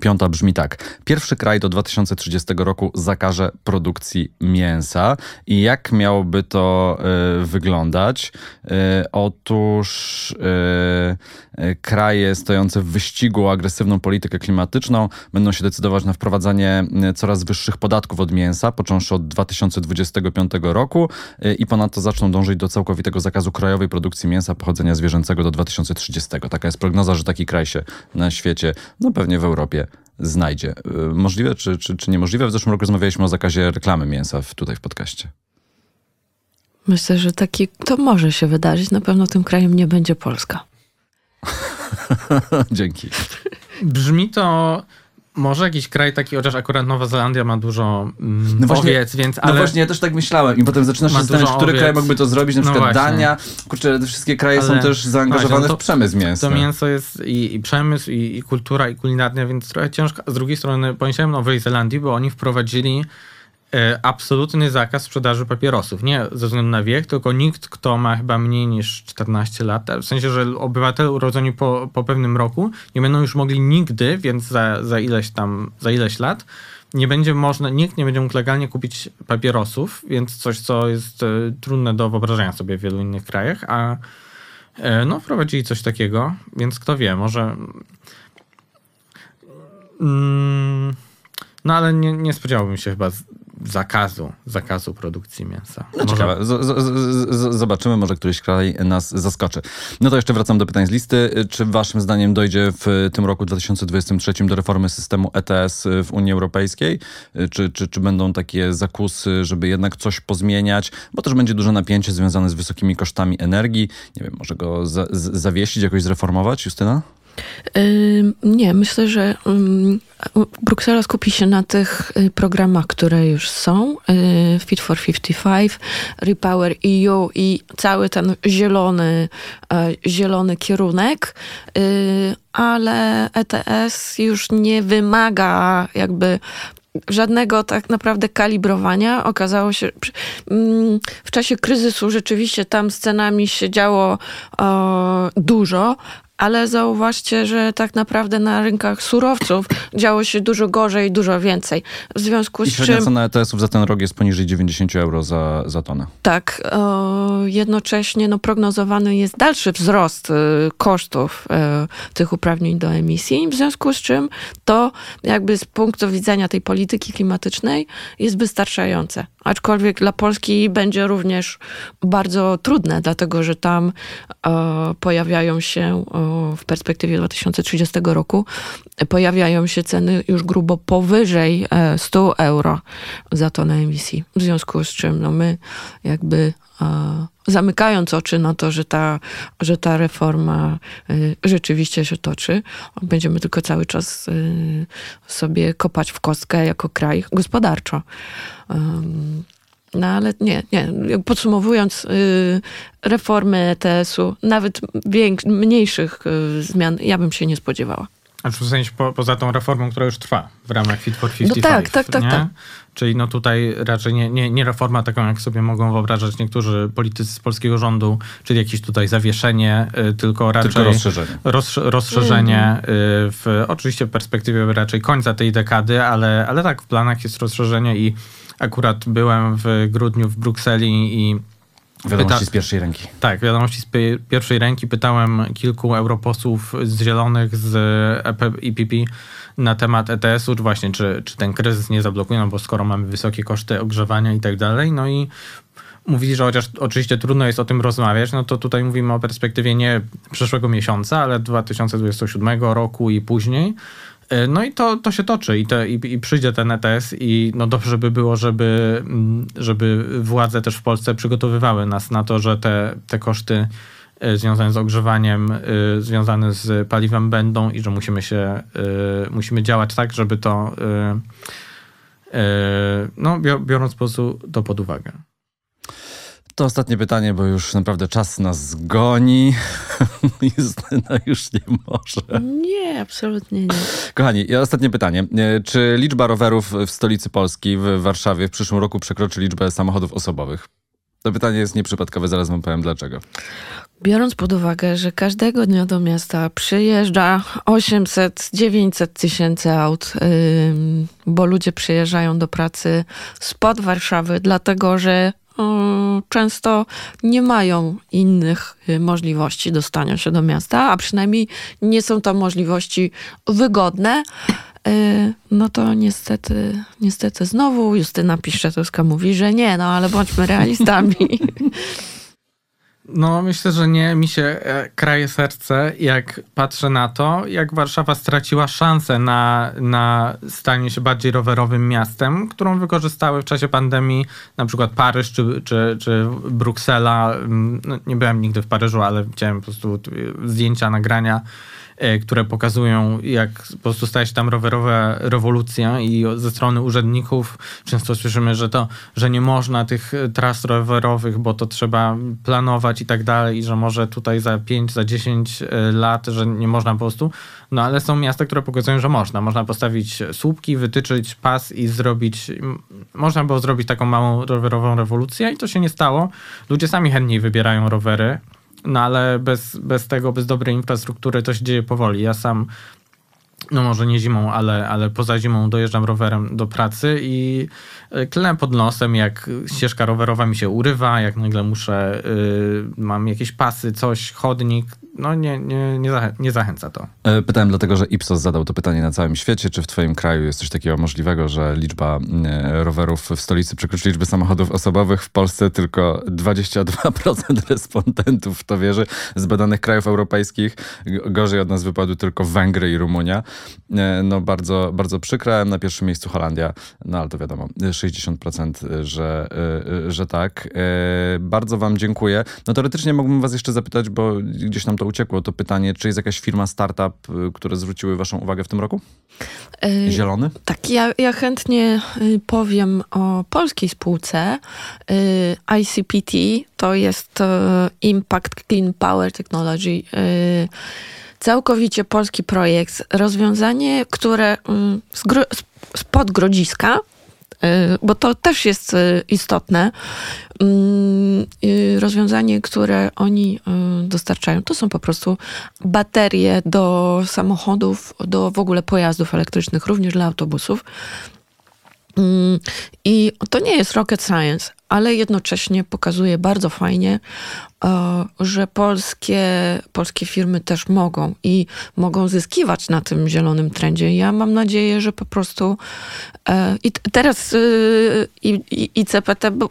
piąta brzmi tak. Pierwszy kraj do 2030 roku zakaże produkcji mięsa. I jak miałoby to wyglądać? Wyglądać. E, otóż e, e, kraje stojące w wyścigu o agresywną politykę klimatyczną będą się decydować na wprowadzanie coraz wyższych podatków od mięsa, począwszy od 2025 roku i ponadto zaczną dążyć do całkowitego zakazu krajowej produkcji mięsa pochodzenia zwierzęcego do 2030. Taka jest prognoza, że taki kraj się na świecie, no pewnie w Europie znajdzie. Możliwe czy, czy, czy niemożliwe? W zeszłym roku rozmawialiśmy o zakazie reklamy mięsa w, tutaj w podcaście.
Myślę, że taki, to może się wydarzyć. Na pewno tym krajem nie będzie Polska.
Dzięki.
Brzmi to może jakiś kraj taki, chociaż akurat Nowa Zelandia ma dużo mm, no właśnie, owiec, więc... No
ale no właśnie, ja też tak myślałem i potem zaczynasz się zastanawiać, który owiec. kraj mógłby to zrobić, na no przykład właśnie. Dania. Kurczę, te wszystkie kraje ale, są też zaangażowane właśnie, no to, w przemysł mięsa.
To mięso jest i, i przemysł, i, i, kultura, i kulinarnia, więc trochę ciężko. Z drugiej strony pomyślałem Nowej Zelandii, bo oni wprowadzili absolutny zakaz sprzedaży papierosów. Nie ze względu na wiek, tylko nikt, kto ma chyba mniej niż 14 lat, w sensie, że obywatele urodzeni po, po pewnym roku nie będą już mogli nigdy, więc za, za ileś tam, za ileś lat, nie będzie można, nikt nie będzie mógł legalnie kupić papierosów, więc coś, co jest e, trudne do wyobrażenia sobie w wielu innych krajach, a e, no, wprowadzili coś takiego, więc kto wie, może. Mm, no ale nie, nie spodziewałbym się chyba zakazu, zakazu produkcji mięsa.
No ciekawe. Z, z, z, zobaczymy, może któryś kraj nas zaskoczy. No to jeszcze wracam do pytań z listy. Czy waszym zdaniem dojdzie w tym roku 2023 do reformy systemu ETS w Unii Europejskiej? Czy, czy, czy będą takie zakusy, żeby jednak coś pozmieniać? Bo też będzie duże napięcie związane z wysokimi kosztami energii. Nie wiem, może go za, zawiesić, jakoś zreformować, Justyna?
Nie, myślę, że Bruksela skupi się na tych y, programach, które już są. Y, Fit for 55, Repower EU i cały ten zielony, e, zielony kierunek, y, ale ETS już nie wymaga jakby żadnego tak naprawdę kalibrowania. Okazało się, w czasie kryzysu rzeczywiście tam scenami się działo dużo, ale zauważcie, że tak naprawdę na rynkach surowców działo się dużo gorzej, dużo więcej. W związku z
I średnia
czym...
cena ETS-ów za ten rok jest poniżej 90 euro za, za tonę.
Tak. jednocześnie no, prognozowany jest dalszy wzrost y, kosztów y, tych uprawnień do emisji, w związku z czym to jakby z punktu widzenia tej polityki klimatycznej jest wystarczające aczkolwiek dla Polski będzie również bardzo trudne, dlatego że tam e, pojawiają się e, w perspektywie 2030 roku pojawiają się ceny już grubo powyżej 100 e, euro za tonę emisji. W związku z czym no my jakby e, zamykając oczy na to, że ta, że ta reforma e, rzeczywiście się toczy, będziemy tylko cały czas sobie kopać w kostkę jako kraj gospodarczo. No ale nie, nie. Podsumowując, reformy ETS-u, nawet mniejszych zmian, ja bym się nie spodziewała.
A w sensie po, poza tą reformą, która już trwa w ramach Fit for 55.
No tak, tak, tak, tak.
Czyli no tutaj raczej nie, nie, nie reforma taką, jak sobie mogą wyobrażać niektórzy politycy z polskiego rządu, czyli jakieś tutaj zawieszenie, y, tylko raczej...
Tylko rozszerzenie.
Roz, rozszerzenie mm. w, oczywiście w perspektywie raczej końca tej dekady, ale, ale tak, w planach jest rozszerzenie i akurat byłem w grudniu w Brukseli i
Wiadomości Pyta... z pierwszej ręki.
Tak, wiadomości z pierwszej ręki. Pytałem kilku europosłów z Zielonych, z EPP na temat ETS-u, czy właśnie, czy, czy ten kryzys nie zablokuje, no bo skoro mamy wysokie koszty ogrzewania i tak dalej, no i mówili, że chociaż oczywiście trudno jest o tym rozmawiać, no to tutaj mówimy o perspektywie nie przyszłego miesiąca, ale 2027 roku i później. E, no i to, to się toczy i, te, i, i, przyjdzie ten ETS i no dobrze by było, żeby, mm, żeby władze też w Polsce przygotowywały nas na to, że te, te koszty e, związane z ogrzewaniem, e, związane z paliwem będą i że musimy się, musimy działać tak, żeby to no, biorąc po prostu to pod uwagę.
To ostatnie pytanie, bo już naprawdę czas nas goni. Justyna już nie może.
Nie, absolutnie nie.
Kochani, ostatnie pytanie. E, czy liczba rowerów w stolicy Polski, w Warszawie, w przyszłym roku przekroczy liczbę samochodów osobowych? To pytanie jest nieprzypadkowe, zaraz wam powiem dlaczego.
Biorąc pod uwagę, że każdego dnia do miasta przyjeżdża 800-900 tysięcy aut, bo ludzie przyjeżdżają do pracy spod Warszawy, dlatego że często nie mają innych y, możliwości dostania się do miasta, a przynajmniej nie są to możliwości wygodne. Y, no to niestety, niestety znowu Justyna Piszczatowska mówi, że nie, no ale bądźmy realistami.
No, myślę, że nie. Mi się e, kraje serce, jak patrzę na to, jak Warszawa straciła szansę na, na stanie się bardziej rowerowym miastem, którą wykorzystały w czasie pandemii na przykład Paryż czy, czy, czy Bruksela. Mm, no, nie byłem nigdy w Paryżu, ale widziałem po prostu zdjęcia, nagrania E, które pokazują, jak po prostu staje się tam rowerowa rewolucja i ze strony urzędników często słyszymy, że to, że nie można tych tras rowerowych, bo to trzeba planować i tak dalej i że może tutaj za 5, za 10 e, lat, że nie można po prostu. No ale są miasta, które pokazują, że można. Można postawić słupki, wytyczyć pas i zrobić, można było zrobić taką małą rowerową rewolucję i to się nie stało. Ludzie sami chętniej wybierają rowery, no ale bez, bez tego, bez dobrej infrastruktury to się dzieje powoli. Ja sam no może nie zimą, ale, ale poza zimą dojeżdżam rowerem do pracy i klnę pod nosem, jak ścieżka rowerowa mi się urywa, jak nagle muszę, y, mam jakieś pasy, coś, chodnik, no nie, nie, nie, zachę nie zachęca to.
E, pytałem dlatego, że Ipsos zadał to pytanie na całym świecie. Czy w twoim kraju jest coś takiego możliwego, że liczba e, rowerów w stolicy przekroczy liczbę samochodów osobowych? W Polsce tylko 22% respondentów to wierzy. Z badanych krajów europejskich gorzej od nas wypadły tylko Węgry i Rumunia. E, no bardzo, bardzo przykre. Na pierwszym miejscu Holandia, no ale to wiadomo, 60%, że, że tak. Bardzo wam dziękuję. No teoretycznie mógłbym was jeszcze zapytać, bo gdzieś nam to uciekło to pytanie, czy jest jakaś firma, startup, y, które zwróciły waszą uwagę w tym roku?
Y,
Zielony?
Tak, ja, ja chętnie y, powiem o polskiej spółce. Y, ICPT to jest y, Impact Clean Power Technology. y, Całkowicie polski projekt. Rozwiązanie, które y, spod Grodziska, y, bo to też jest y, istotne. Mm, y, Rozwiązanie, które oni dostarczają, to są po prostu baterie do samochodów, do w ogóle pojazdów elektrycznych, również dla autobusów. Mm, I to nie jest rocket science, ale jednocześnie pokazuje bardzo fajnie, e, że polskie, polskie firmy też mogą i mogą zyskiwać na tym zielonym trendzie. Ja mam nadzieję, że po prostu e, i teraz y, i, i,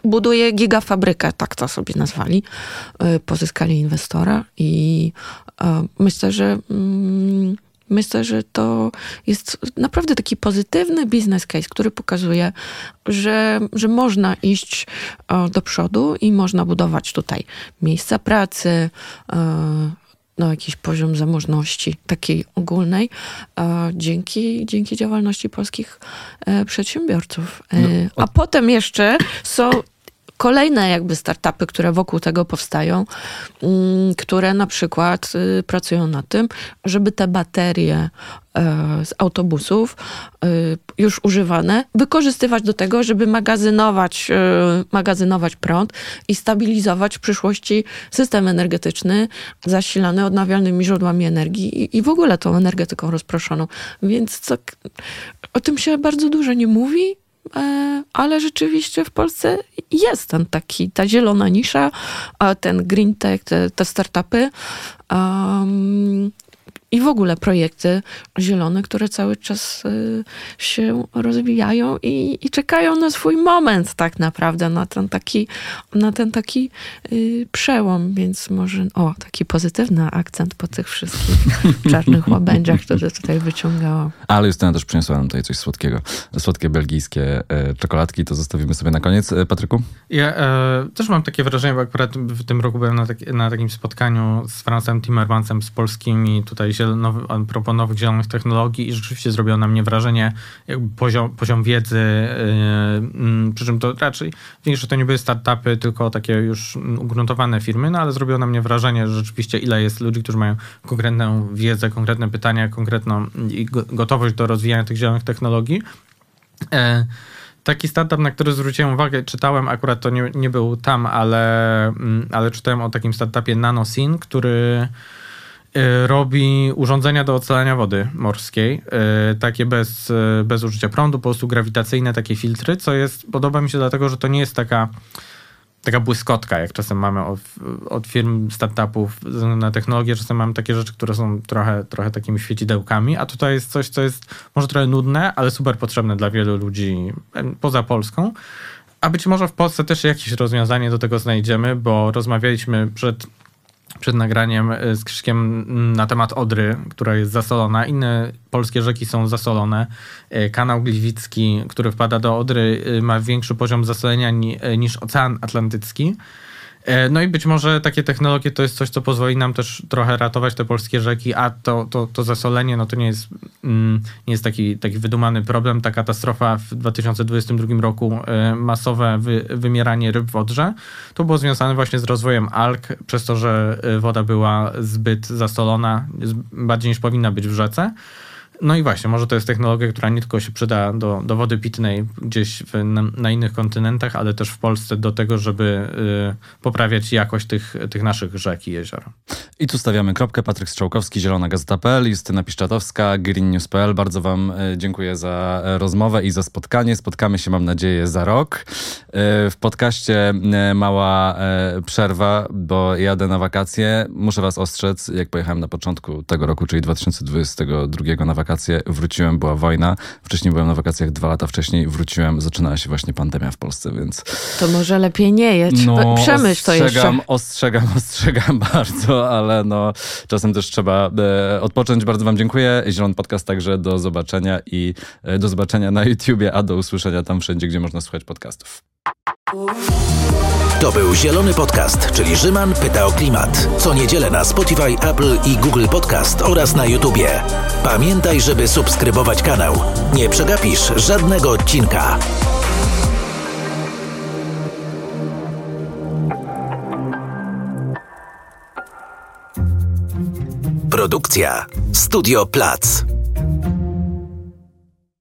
buduje gigafabrykę, tak to sobie nazwali. E, Pozyskali inwestora i e, myślę, że mm, Myślę, że to jest naprawdę taki pozytywny business case, który pokazuje, że, że można iść e, do przodu i można budować tutaj miejsca pracy, e, no, jakiś poziom zamożności takiej ogólnej e, dzięki, dzięki działalności polskich przedsiębiorców.
No,
A potem jeszcze są kolejne jakby startupy, które wokół tego powstają, mm, które na przykład y, pracują na tym, żeby te baterie e, z autobusów y, już używane wykorzystywać do tego, żeby magazynować, y, magazynować prąd i stabilizować w przyszłości system energetyczny zasilany odnawialnymi źródłami energii i, w ogóle tą energetyką rozproszoną. Więc co, o tym się bardzo dużo nie mówi, ale rzeczywiście w Polsce jest ten taki, ta zielona nisza, ten green tech, te, te startupy i w ogóle projekty zielone, które cały czas y, się rozwijają i, i czekają na swój moment tak naprawdę, na ten taki, na ten taki y, przełom, więc może, o, taki pozytywny akcent po tych wszystkich czarnych łabędziach, które tutaj wyciągałam.
Ale Justyna też przyniosła nam tutaj coś słodkiego. Słodkie belgijskie e, czekoladki, to zostawimy sobie na koniec. E, Patryku?
Ja e, też mam takie wrażenie, bo akurat w tym roku byłem na, tak, na takim spotkaniu z Francem Timmermansem, z polskimi tutaj zielonowy, a propos nowych zielonych technologii i rzeczywiście zrobiło na mnie wrażenie poziom, poziom wiedzy, e, mm, przy czym to raczej większość to nie były startupy, tylko takie już ugruntowane firmy, no ale zrobiło na mnie wrażenie, że rzeczywiście ile jest ludzi, którzy mają konkretną wiedzę, konkretne pytania, konkretną gotowość do rozwijania tych zielonych technologii. E, Taki startup, na który zwróciłem uwagę, czytałem, akurat to nie, nie był tam, ale, mm, ale czytałem o takim startupie NanoSyn, który robi urządzenia do ocalania wody morskiej, y, takie bez, y, bez użycia prądu, po prostu grawitacyjne takie filtry, co jest, podoba mi się dlatego, że to nie jest taka taka błyskotka, jak czasem mamy od, od firm, startupów na technologię, czasem mamy takie rzeczy, które są trochę, trochę takimi świecidełkami, a tutaj jest coś, co jest może trochę nudne, ale super potrzebne dla wielu ludzi poza Polską. A być może w Polsce też jakieś rozwiązanie do tego znajdziemy, bo rozmawialiśmy przed, przed nagraniem y, z Krzyszkiem na temat Odry, która jest zasolona. Inne polskie rzeki są zasolone. Y, Kanał Gliwicki, który wpada do Odry, y, ma większy poziom zasolenia ni, niż Ocean Atlantycki. E, No i być może takie technologie to jest coś, co pozwoli nam też trochę ratować te polskie rzeki, a to, to, to zasolenie no to nie jest, mm, nie jest taki, taki wydumany problem. Ta katastrofa w 2022 roku, e, masowe wy, wymieranie ryb w Odrze, to było związane właśnie z rozwojem alg, przez to, że e, woda była zbyt zasolona, bardziej niż powinna być w rzece. No i właśnie, może to jest technologia, która nie tylko się przyda do, do wody pitnej gdzieś w, na, na innych kontynentach, ale też w Polsce do tego, żeby y, poprawiać jakość tych, tych naszych rzek i jezior.
I tu stawiamy kropkę. Patryk Strzałkowski, Zielona Gazeta.pl, Justyna Piszczatowska, greennews.pl. Bardzo wam e, dziękuję za e, rozmowę i za spotkanie. Spotkamy się, mam nadzieję, za rok. E, W podcaście e, mała e, przerwa, bo jadę na wakacje. Muszę was ostrzec, jak pojechałem na początku tego roku, czyli 2022 na wakacje, wróciłem, była wojna. Wcześniej byłem na wakacjach dwa lata wcześniej, wróciłem, zaczynała się właśnie pandemia w Polsce, więc
To może lepiej nie jedź.
no,
Przemyśl to jeszcze.
ostrzegam, ostrzegam, ostrzegam bardzo, ale no czasem też trzeba e, odpocząć. Bardzo wam dziękuję. Zielony Podcast także do zobaczenia i e, do zobaczenia na YouTubie, a do usłyszenia tam wszędzie, gdzie można słuchać podcastów.
To był Zielony Podcast, czyli Rzyman pyta o klimat. Co niedzielę na Spotify, Apple i Google Podcast oraz na YouTubie. Pamiętaj, żeby subskrybować kanał. Nie przegapisz żadnego odcinka. Produkcja Studio Plac.